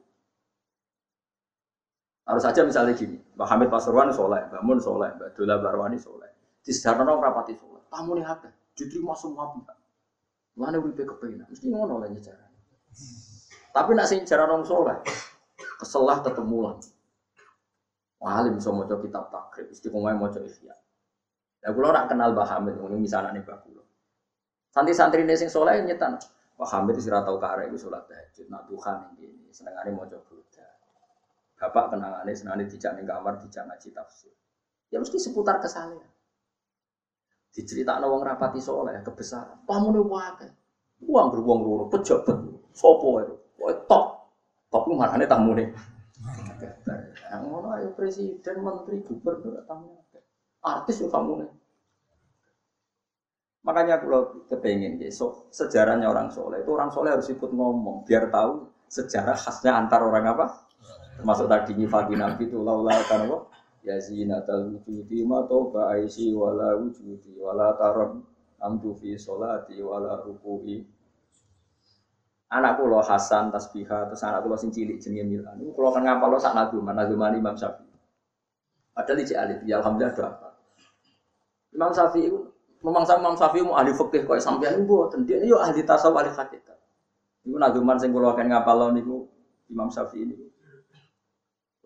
Harus saja misalnya gini, Mbak Hamid Pasuruan soleh, Mbak Mun soleh, Mbak Dola Barwani soleh. Di sejarah rapati soleh. Tamu nih apa? Diterima semua pihak. Mana uripe kepengen, mesti ngono lah cara. Tapi nak sing cara orang soleh, keselah ketemu lah. Alim bisa mau kitab takrib, mau ihya. Ya kalau nak kenal Mbah Hamid, ini misalnya nih Mbah Kulo. Santri-santri ini sing soleh nyetan. Mbah Hamid itu tau kare itu sholat tahajud, nak Tuhan ini senengane mau coba Bapak kenangannya senangane dijak ning kamar, dijak ngaji tafsir. Ya mesti seputar kesalahan. Diceritakan wong rapati soleh kebesaran. Pamune wae. Uang beruang loro pejabat. Sopo itu? Wah top. Top mana nih tamu nih? Yang ngono ayo presiden, menteri, gubernur tamu artis ya kamu nih. Makanya kalau kepengen besok sejarahnya orang soleh itu orang soleh harus ikut ngomong biar tahu sejarah khasnya antar orang apa. Termasuk tadi nyifati nabi itu laula kan apa? Ya zinatal wujudi ma toba aisi wala wujudi wala taron amdu fi solati wala ruku'i anakku lo Hasan tasbihah terus anakku lo sing cilik jenenge Milan itu kalau kan ngapal lo sak naduman naduman Imam Syafi'i padahal di alit ya alhamdulillah doa Imam Syafi'i memang sama Imam Syafi'i mau ahli fikih kok sampeyan mboten. Dia yo ahli tasawuf ahli hakikat. Iku nazuman sing kula akan ngapal niku Imam Syafi'i niku.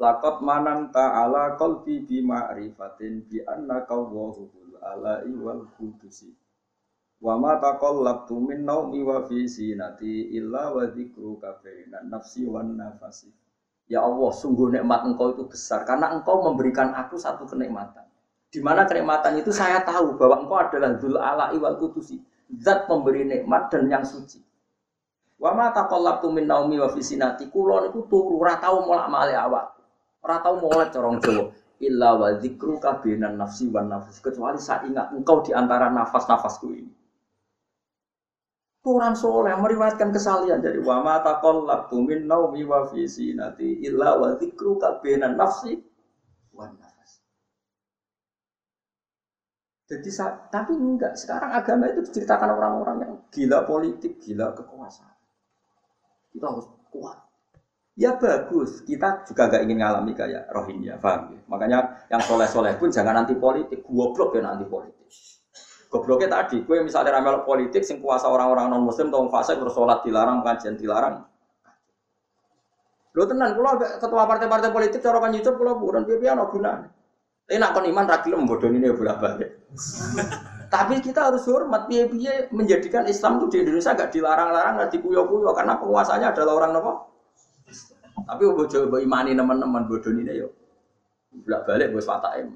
Laqad manan ta'ala qalbi bi ma'rifatin bi anna qawwahu ala wal qudusi. Wa ma taqallabtu min naumi wa fi sinati illa wa dzikruka bainan nafsi wan nafasi. Ya Allah, sungguh nikmat engkau itu besar karena engkau memberikan aku satu kenikmatan. Di mana kenikmatan itu saya tahu bahwa engkau adalah Dzul Ala'i wal Kudusi, zat pemberi nikmat dan yang suci. Wa ma taqallabtu min naumi wa fisinati kula niku turu ora tau molak-malik awak. Ora tau molek corong Jawa. Illa wa dzikruka binan nafsi wan nafas kecuali saya ingat engkau di antara nafas-nafasku ini. Orang soleh meriwayatkan kesalian dari wa ma taqallabtu min naumi wa fisinati illa wa dzikruka binan nafsi wan nafas. Jadi tapi enggak. Sekarang agama itu diceritakan orang-orang yang gila politik, gila kekuasaan. Kita harus kuat. Ya bagus, kita juga gak ingin ngalami kayak Rohingya, paham ya? Makanya yang soleh-soleh pun jangan anti politik, goblok ya anti politik. Gobloknya tadi, gue misalnya ramal politik, sing kuasa orang-orang non muslim, tau fase terus sholat dilarang, pengajian dilarang. Lo tenang, kalau ketua partai-partai politik, cara kan YouTube, kalau bukan biaya no gunanya. Tapi nak kon iman ra gelem ini bolak balik. *laughs* Tapi kita harus hormat piye-piye menjadikan Islam itu di Indonesia gak dilarang-larang, gak dikuyo-kuyo karena penguasanya adalah orang nopo. Tapi bojo coba imani teman-teman bodoh ini yo. Bolak balik bos fatahim.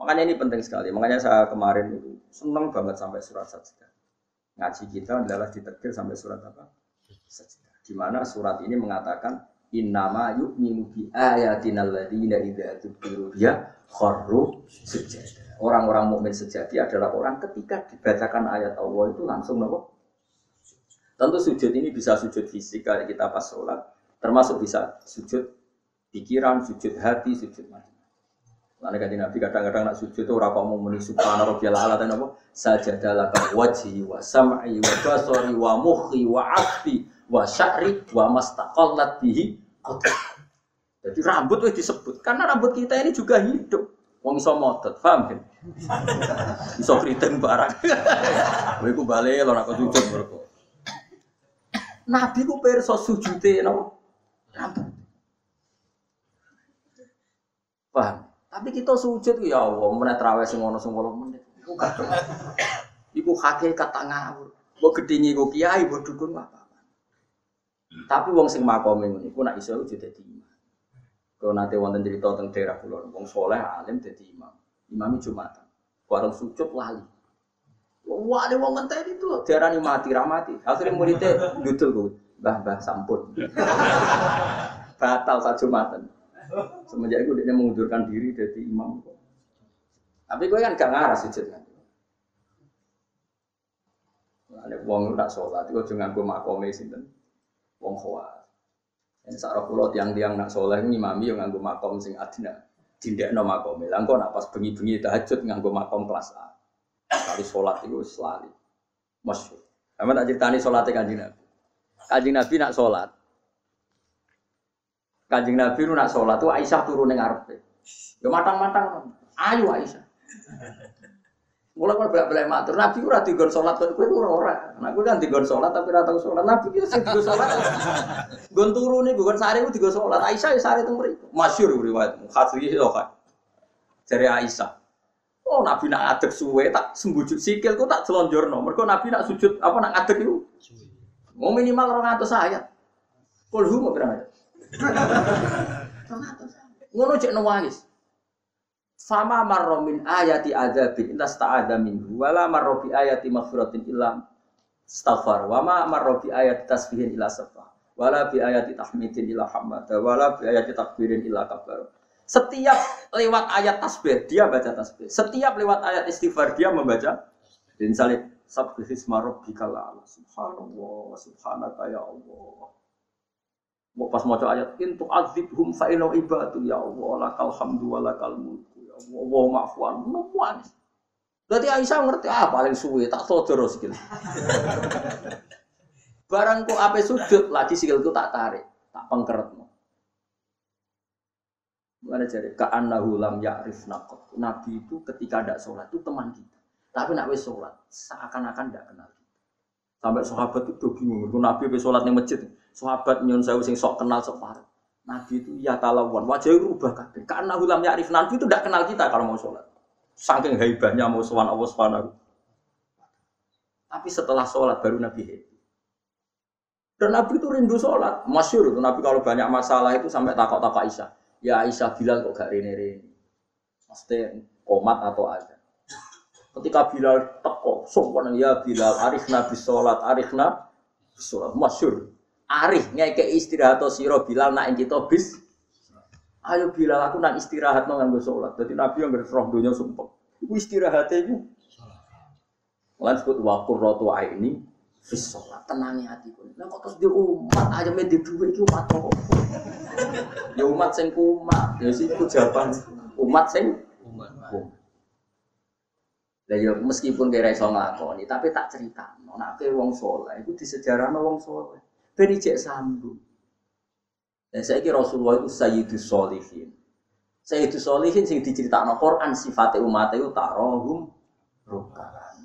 Makanya ini penting sekali. Makanya saya kemarin itu seneng banget sampai surat saja. Ngaji kita adalah diterbit sampai surat apa? Sajidah. Di mana surat ini mengatakan Innama yu'minu bi ayatina alladziina idza dzukiru biha kharru sujada. Orang-orang mukmin sejati adalah orang ketika dibacakan ayat Allah itu langsung nopo? Tentu sujud ini bisa sujud fisik kayak kita pas sholat, termasuk bisa sujud pikiran, sujud hati, sujud mati. Lalu kata Nabi kadang-kadang nak sujud itu orang mau muni subhana rabbiyal ala dan apa? Sajadalah wajhi wa sam'i wa basari wa mukhi wa akti wa sya'ri wa mastaqallat bihi Jadi rambut itu disebut karena rambut kita ini juga hidup. Wong iso motot, paham kan? Iso kriting barang. Kowe ku bali lho nek sujud mergo. Nabi ku pirsa sujute napa? Rambut. Paham? Tapi kita sujud ya Allah, meneh traweh sing ngono sing 8 menit. Iku kadung. Iku hakikat tak ngawur. Mbok gedhingi ku kiai, mbok dukun apa? Tapi wong sing makome ngono iku nak iso jadi dadi imam. Kalau nanti wonten cerita tentang daerah pulau, wong soleh alim jadi imam. Imam Jumatan. Warung sujud lali. Wah, ada wong ngenteni itu diarani mati ramati. Akhirnya muridnya dudul gue, bah bah sampun. *laughs* Batal saat Jumatan. Semenjak itu dia mengundurkan diri jadi imam. Tapi gue kan gak ngarah sujud kan. Ada wong tak sholat, gue jangan gue makome sinten wong khawas. Ini sarah pulau tiang-tiang nak soleh ngimami yang nganggo makom sing adina. dindekno makom. Lah engko nak pas bengi-bengi tahajud nganggo makom kelas A. Kali sholat itu selalu masyhur. Sama tak ceritani sholatnya kanjeng Nabi. Kanjeng Nabi nak sholat. Kanjeng Nabi nu nak sholat tuh Aisyah turun yang ngarepe. Ya matang-matang. Ayo Aisyah. Mulai kalau bolak balik matur, Nabi ora digon sholat, kue ora ora. Nah gue kan digon sholat tapi tau sholat. Nabi itu sih digon sholat. Gon turu nih, gon sari gue digon sholat. Aisyah ya sari teng mriku. Masyhur riwayat hadis itu kan. Dari Aisyah. Oh Nabi nak adek suwe tak sembujut sikil ku tak selonjorno. Mergo Nabi nak sujud apa nak adek itu. Mau minimal 200 ayat. Kul hu mau berapa? *laughs* Ngono cek nangis. Fama marro min ayati adzabin illa sta'adha minhu wala marro bi ayati maghfiratin illa istaghfar wa ma marro bi ayati tasbihin illa sabah wala bi ayati tahmidin illa hamada wala bi ayati takbirin illa kabar setiap lewat ayat tasbih dia baca tasbih. Setiap lewat ayat istighfar dia membaca. Dan salib sabbihisma rabbikal a'la. Subhanallah subhanaka ya Allah. Mau pas mau ayat intu azibhum fa inna ibadu. Ya Allah lakal hamdu wa lakal mulku. Ya Allah wa ma'fuan. Nemuan. Berarti Aisyah ngerti ah paling suwe tak sodoro sikil. *laughs* Barang kok ape sujud lagi sikilku tak tarik, tak pengkeret. Mana jadi ka'annahu lam ya'rif naqot. Nabi itu ketika ada sholat itu teman kita. Tapi nak wis sholat seakan-akan tidak kenal kita. Sampai sahabat itu bingung. Itu Nabi wis sholat di masjid. Sahabat nyun saya sing sok kenal sok parah. Nabi itu ya talawan, wajahnya rubah kabeh. Karena hulam ya'rif Nabi itu tidak kenal kita kalau mau sholat. Saking hebatnya mau sowan Allah Subhanahu. Tapi setelah sholat baru Nabi happy. Dan Nabi itu rindu sholat. Masyur itu Nabi kalau banyak masalah itu sampai takut-takut Aisyah. Ya Aisyah bilang kok gak rini-rini. Pasti komat atau ada. Ketika Bilal teko, sopan ya Bilal, arif Nabi sholat, arif Nabi sholat. Masyur. Arif ngeke istirahat atau siro Bilal nak kita bis. Ayo Bilal aku nak istirahat nang nganggo sholat. Jadi Nabi yang berserah dunia sumpah. Iku istirahatnya itu. Lan disebut wa qurratu aini fis sholat. Tenangi hatiku. Lah kok terus di umat aja di duwe iki umat kok. Ya umat sing kumat. Ya siku jawaban umat sing Umat. Lah ya meskipun kira iso nglakoni, tapi tak cerita. Nek wong saleh iku disejarahno wong saleh. Ben ijek sambung. Dan saya kira Rasulullah itu Sayyidus Solihin. Sayyidus Solihin sing diceritakno Quran sifatnya umat itu tarohum rukaan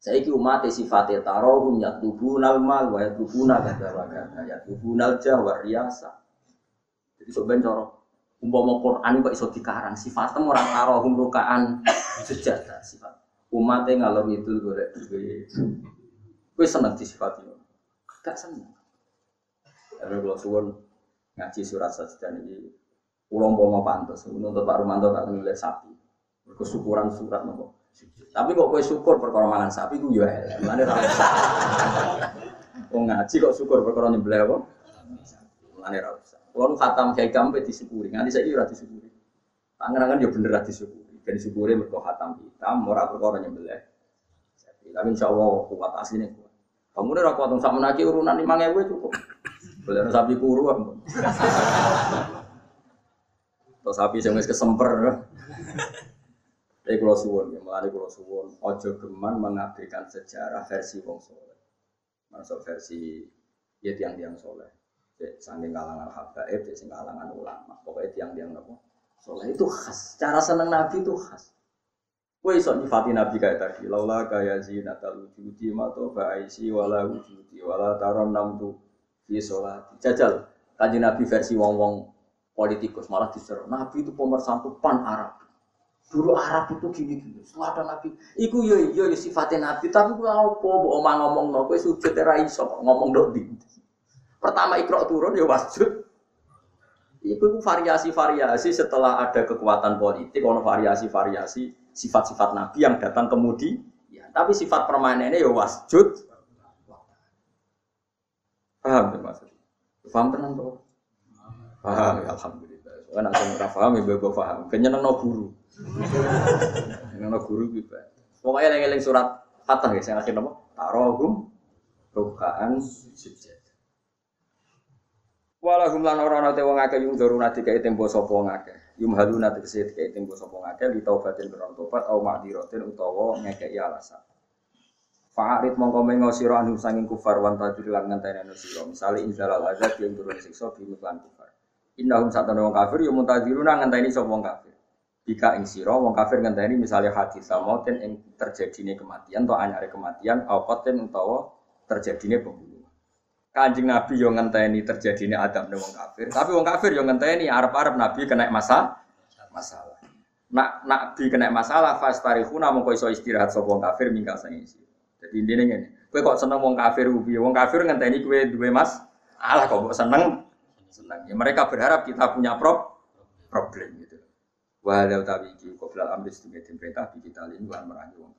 Saya umat sifatnya tarohum yatlubunal mal wa yatlubuna kata wa kata yatlubunal jah wa riyasa. Jadi sebenarnya cara umpama Quran kok iso dikarang sifatnya orang tarohum rukaan sujud sifat. Umatnya ngalor itu golek duwe. Kowe seneng disifati. Gak seneng. Karena kalau suwon ngaji surat sajidah ini, ulang mau pantas, untuk Pak Rumanto tak nulis sapi, kesyukuran surat nopo. Tapi kok kue syukur perkara mangan sapi ku yo elek. Mulane ra usah. Wong ngaji kok syukur perkara nyembelih apa? Mulane ra usah. Kulo nu khatam kiai kampe disyukuri, nganti saiki ora disyukuri. Tangan-tangan yo bener ra disyukuri. Ben syukure mergo khatam hitam ora perkara nyembelih. Tapi insyaallah kuat asline kuat. Kamu udah rakwat sama menaki urunan lima ngewe cukup. Boleh ada sapi kuru ampun. Atau sapi yang wis kesemper. Tapi kalau suwon, ya malah kalau suwon, ojo geman mengabaikan sejarah versi wong soleh. Masuk versi ya tiang-tiang soleh. Cek saking kalangan habaib, sing kalangan ulama. Pokoknya tiang-tiang nopo soleh itu khas. Cara seneng nabi itu khas. Kue iso nyifati Nabi kayak tadi, laula kaya zinatal wujudi mato ba'aisi wala wujudi wala taron namtu fi sholati. Jajal, kaji Nabi versi wong-wong politikus malah diseru. Nabi itu pemersatu pan Arab. Dulu Arab itu gini-gini. Ada Nabi, iku yo yo yo sifatnya Nabi. Tapi gue apa, omah ngomong no, gue sujud era iso ngomong dok di. Pertama ikro turun ya wasjud. Iku variasi-variasi setelah ada kekuatan politik, ono variasi-variasi sifat-sifat Nabi yang datang kemudi. Ya, tapi sifat permainannya ya wasjud. Paham ya maksudnya? Paham tenan tuh? Paham ya alhamdulillah. Kan aku ora paham ya gue paham. Kenyeneng no guru. Kenyeneng no guru gitu. Pokoknya eling-eling surat Fatah ya, saya akhir nama tarohum rukaan sujud. Walahum lan ora ana wong akeh yung doruna dikai tempo sapa wong akeh. Yumhaluna tegese dikai tempo sapa ngake li taubatin kron tobat au ma'diratin utawa ngekeki alasan. Fa'arid mongko mengo sira anu sanging kufar wan tadir lan ngenteni anu sira. Misale inzalal azab yang turun siksa bi lan kufar. Innahum satana wong kafir ya muntadiruna ngenteni sapa wong kafir. Bika ing sira wong kafir ngenteni misale hadis samoten ing terjadine kematian atau anyare kematian au qatin utawa terjadine pembunuhan. Kanjeng Nabi yo ngenteni terjadine adab wong kafir, tapi wong kafir yo ngenteni arep-arep Nabi kena masalah masalah. Nak Nabi kena masalah fastarihuna mongko iso istirahat sapa wong kafir mingka sang isi. Jadi intinya ngene, kowe kok seneng wong kafir ubi, wong kafir ngenteni kowe duwe mas, alah kok seneng seneng. Ya mereka berharap kita punya prop problem gitu. Walau tapi iki kok belal ambil sedikit perintah kita lan merangi wong.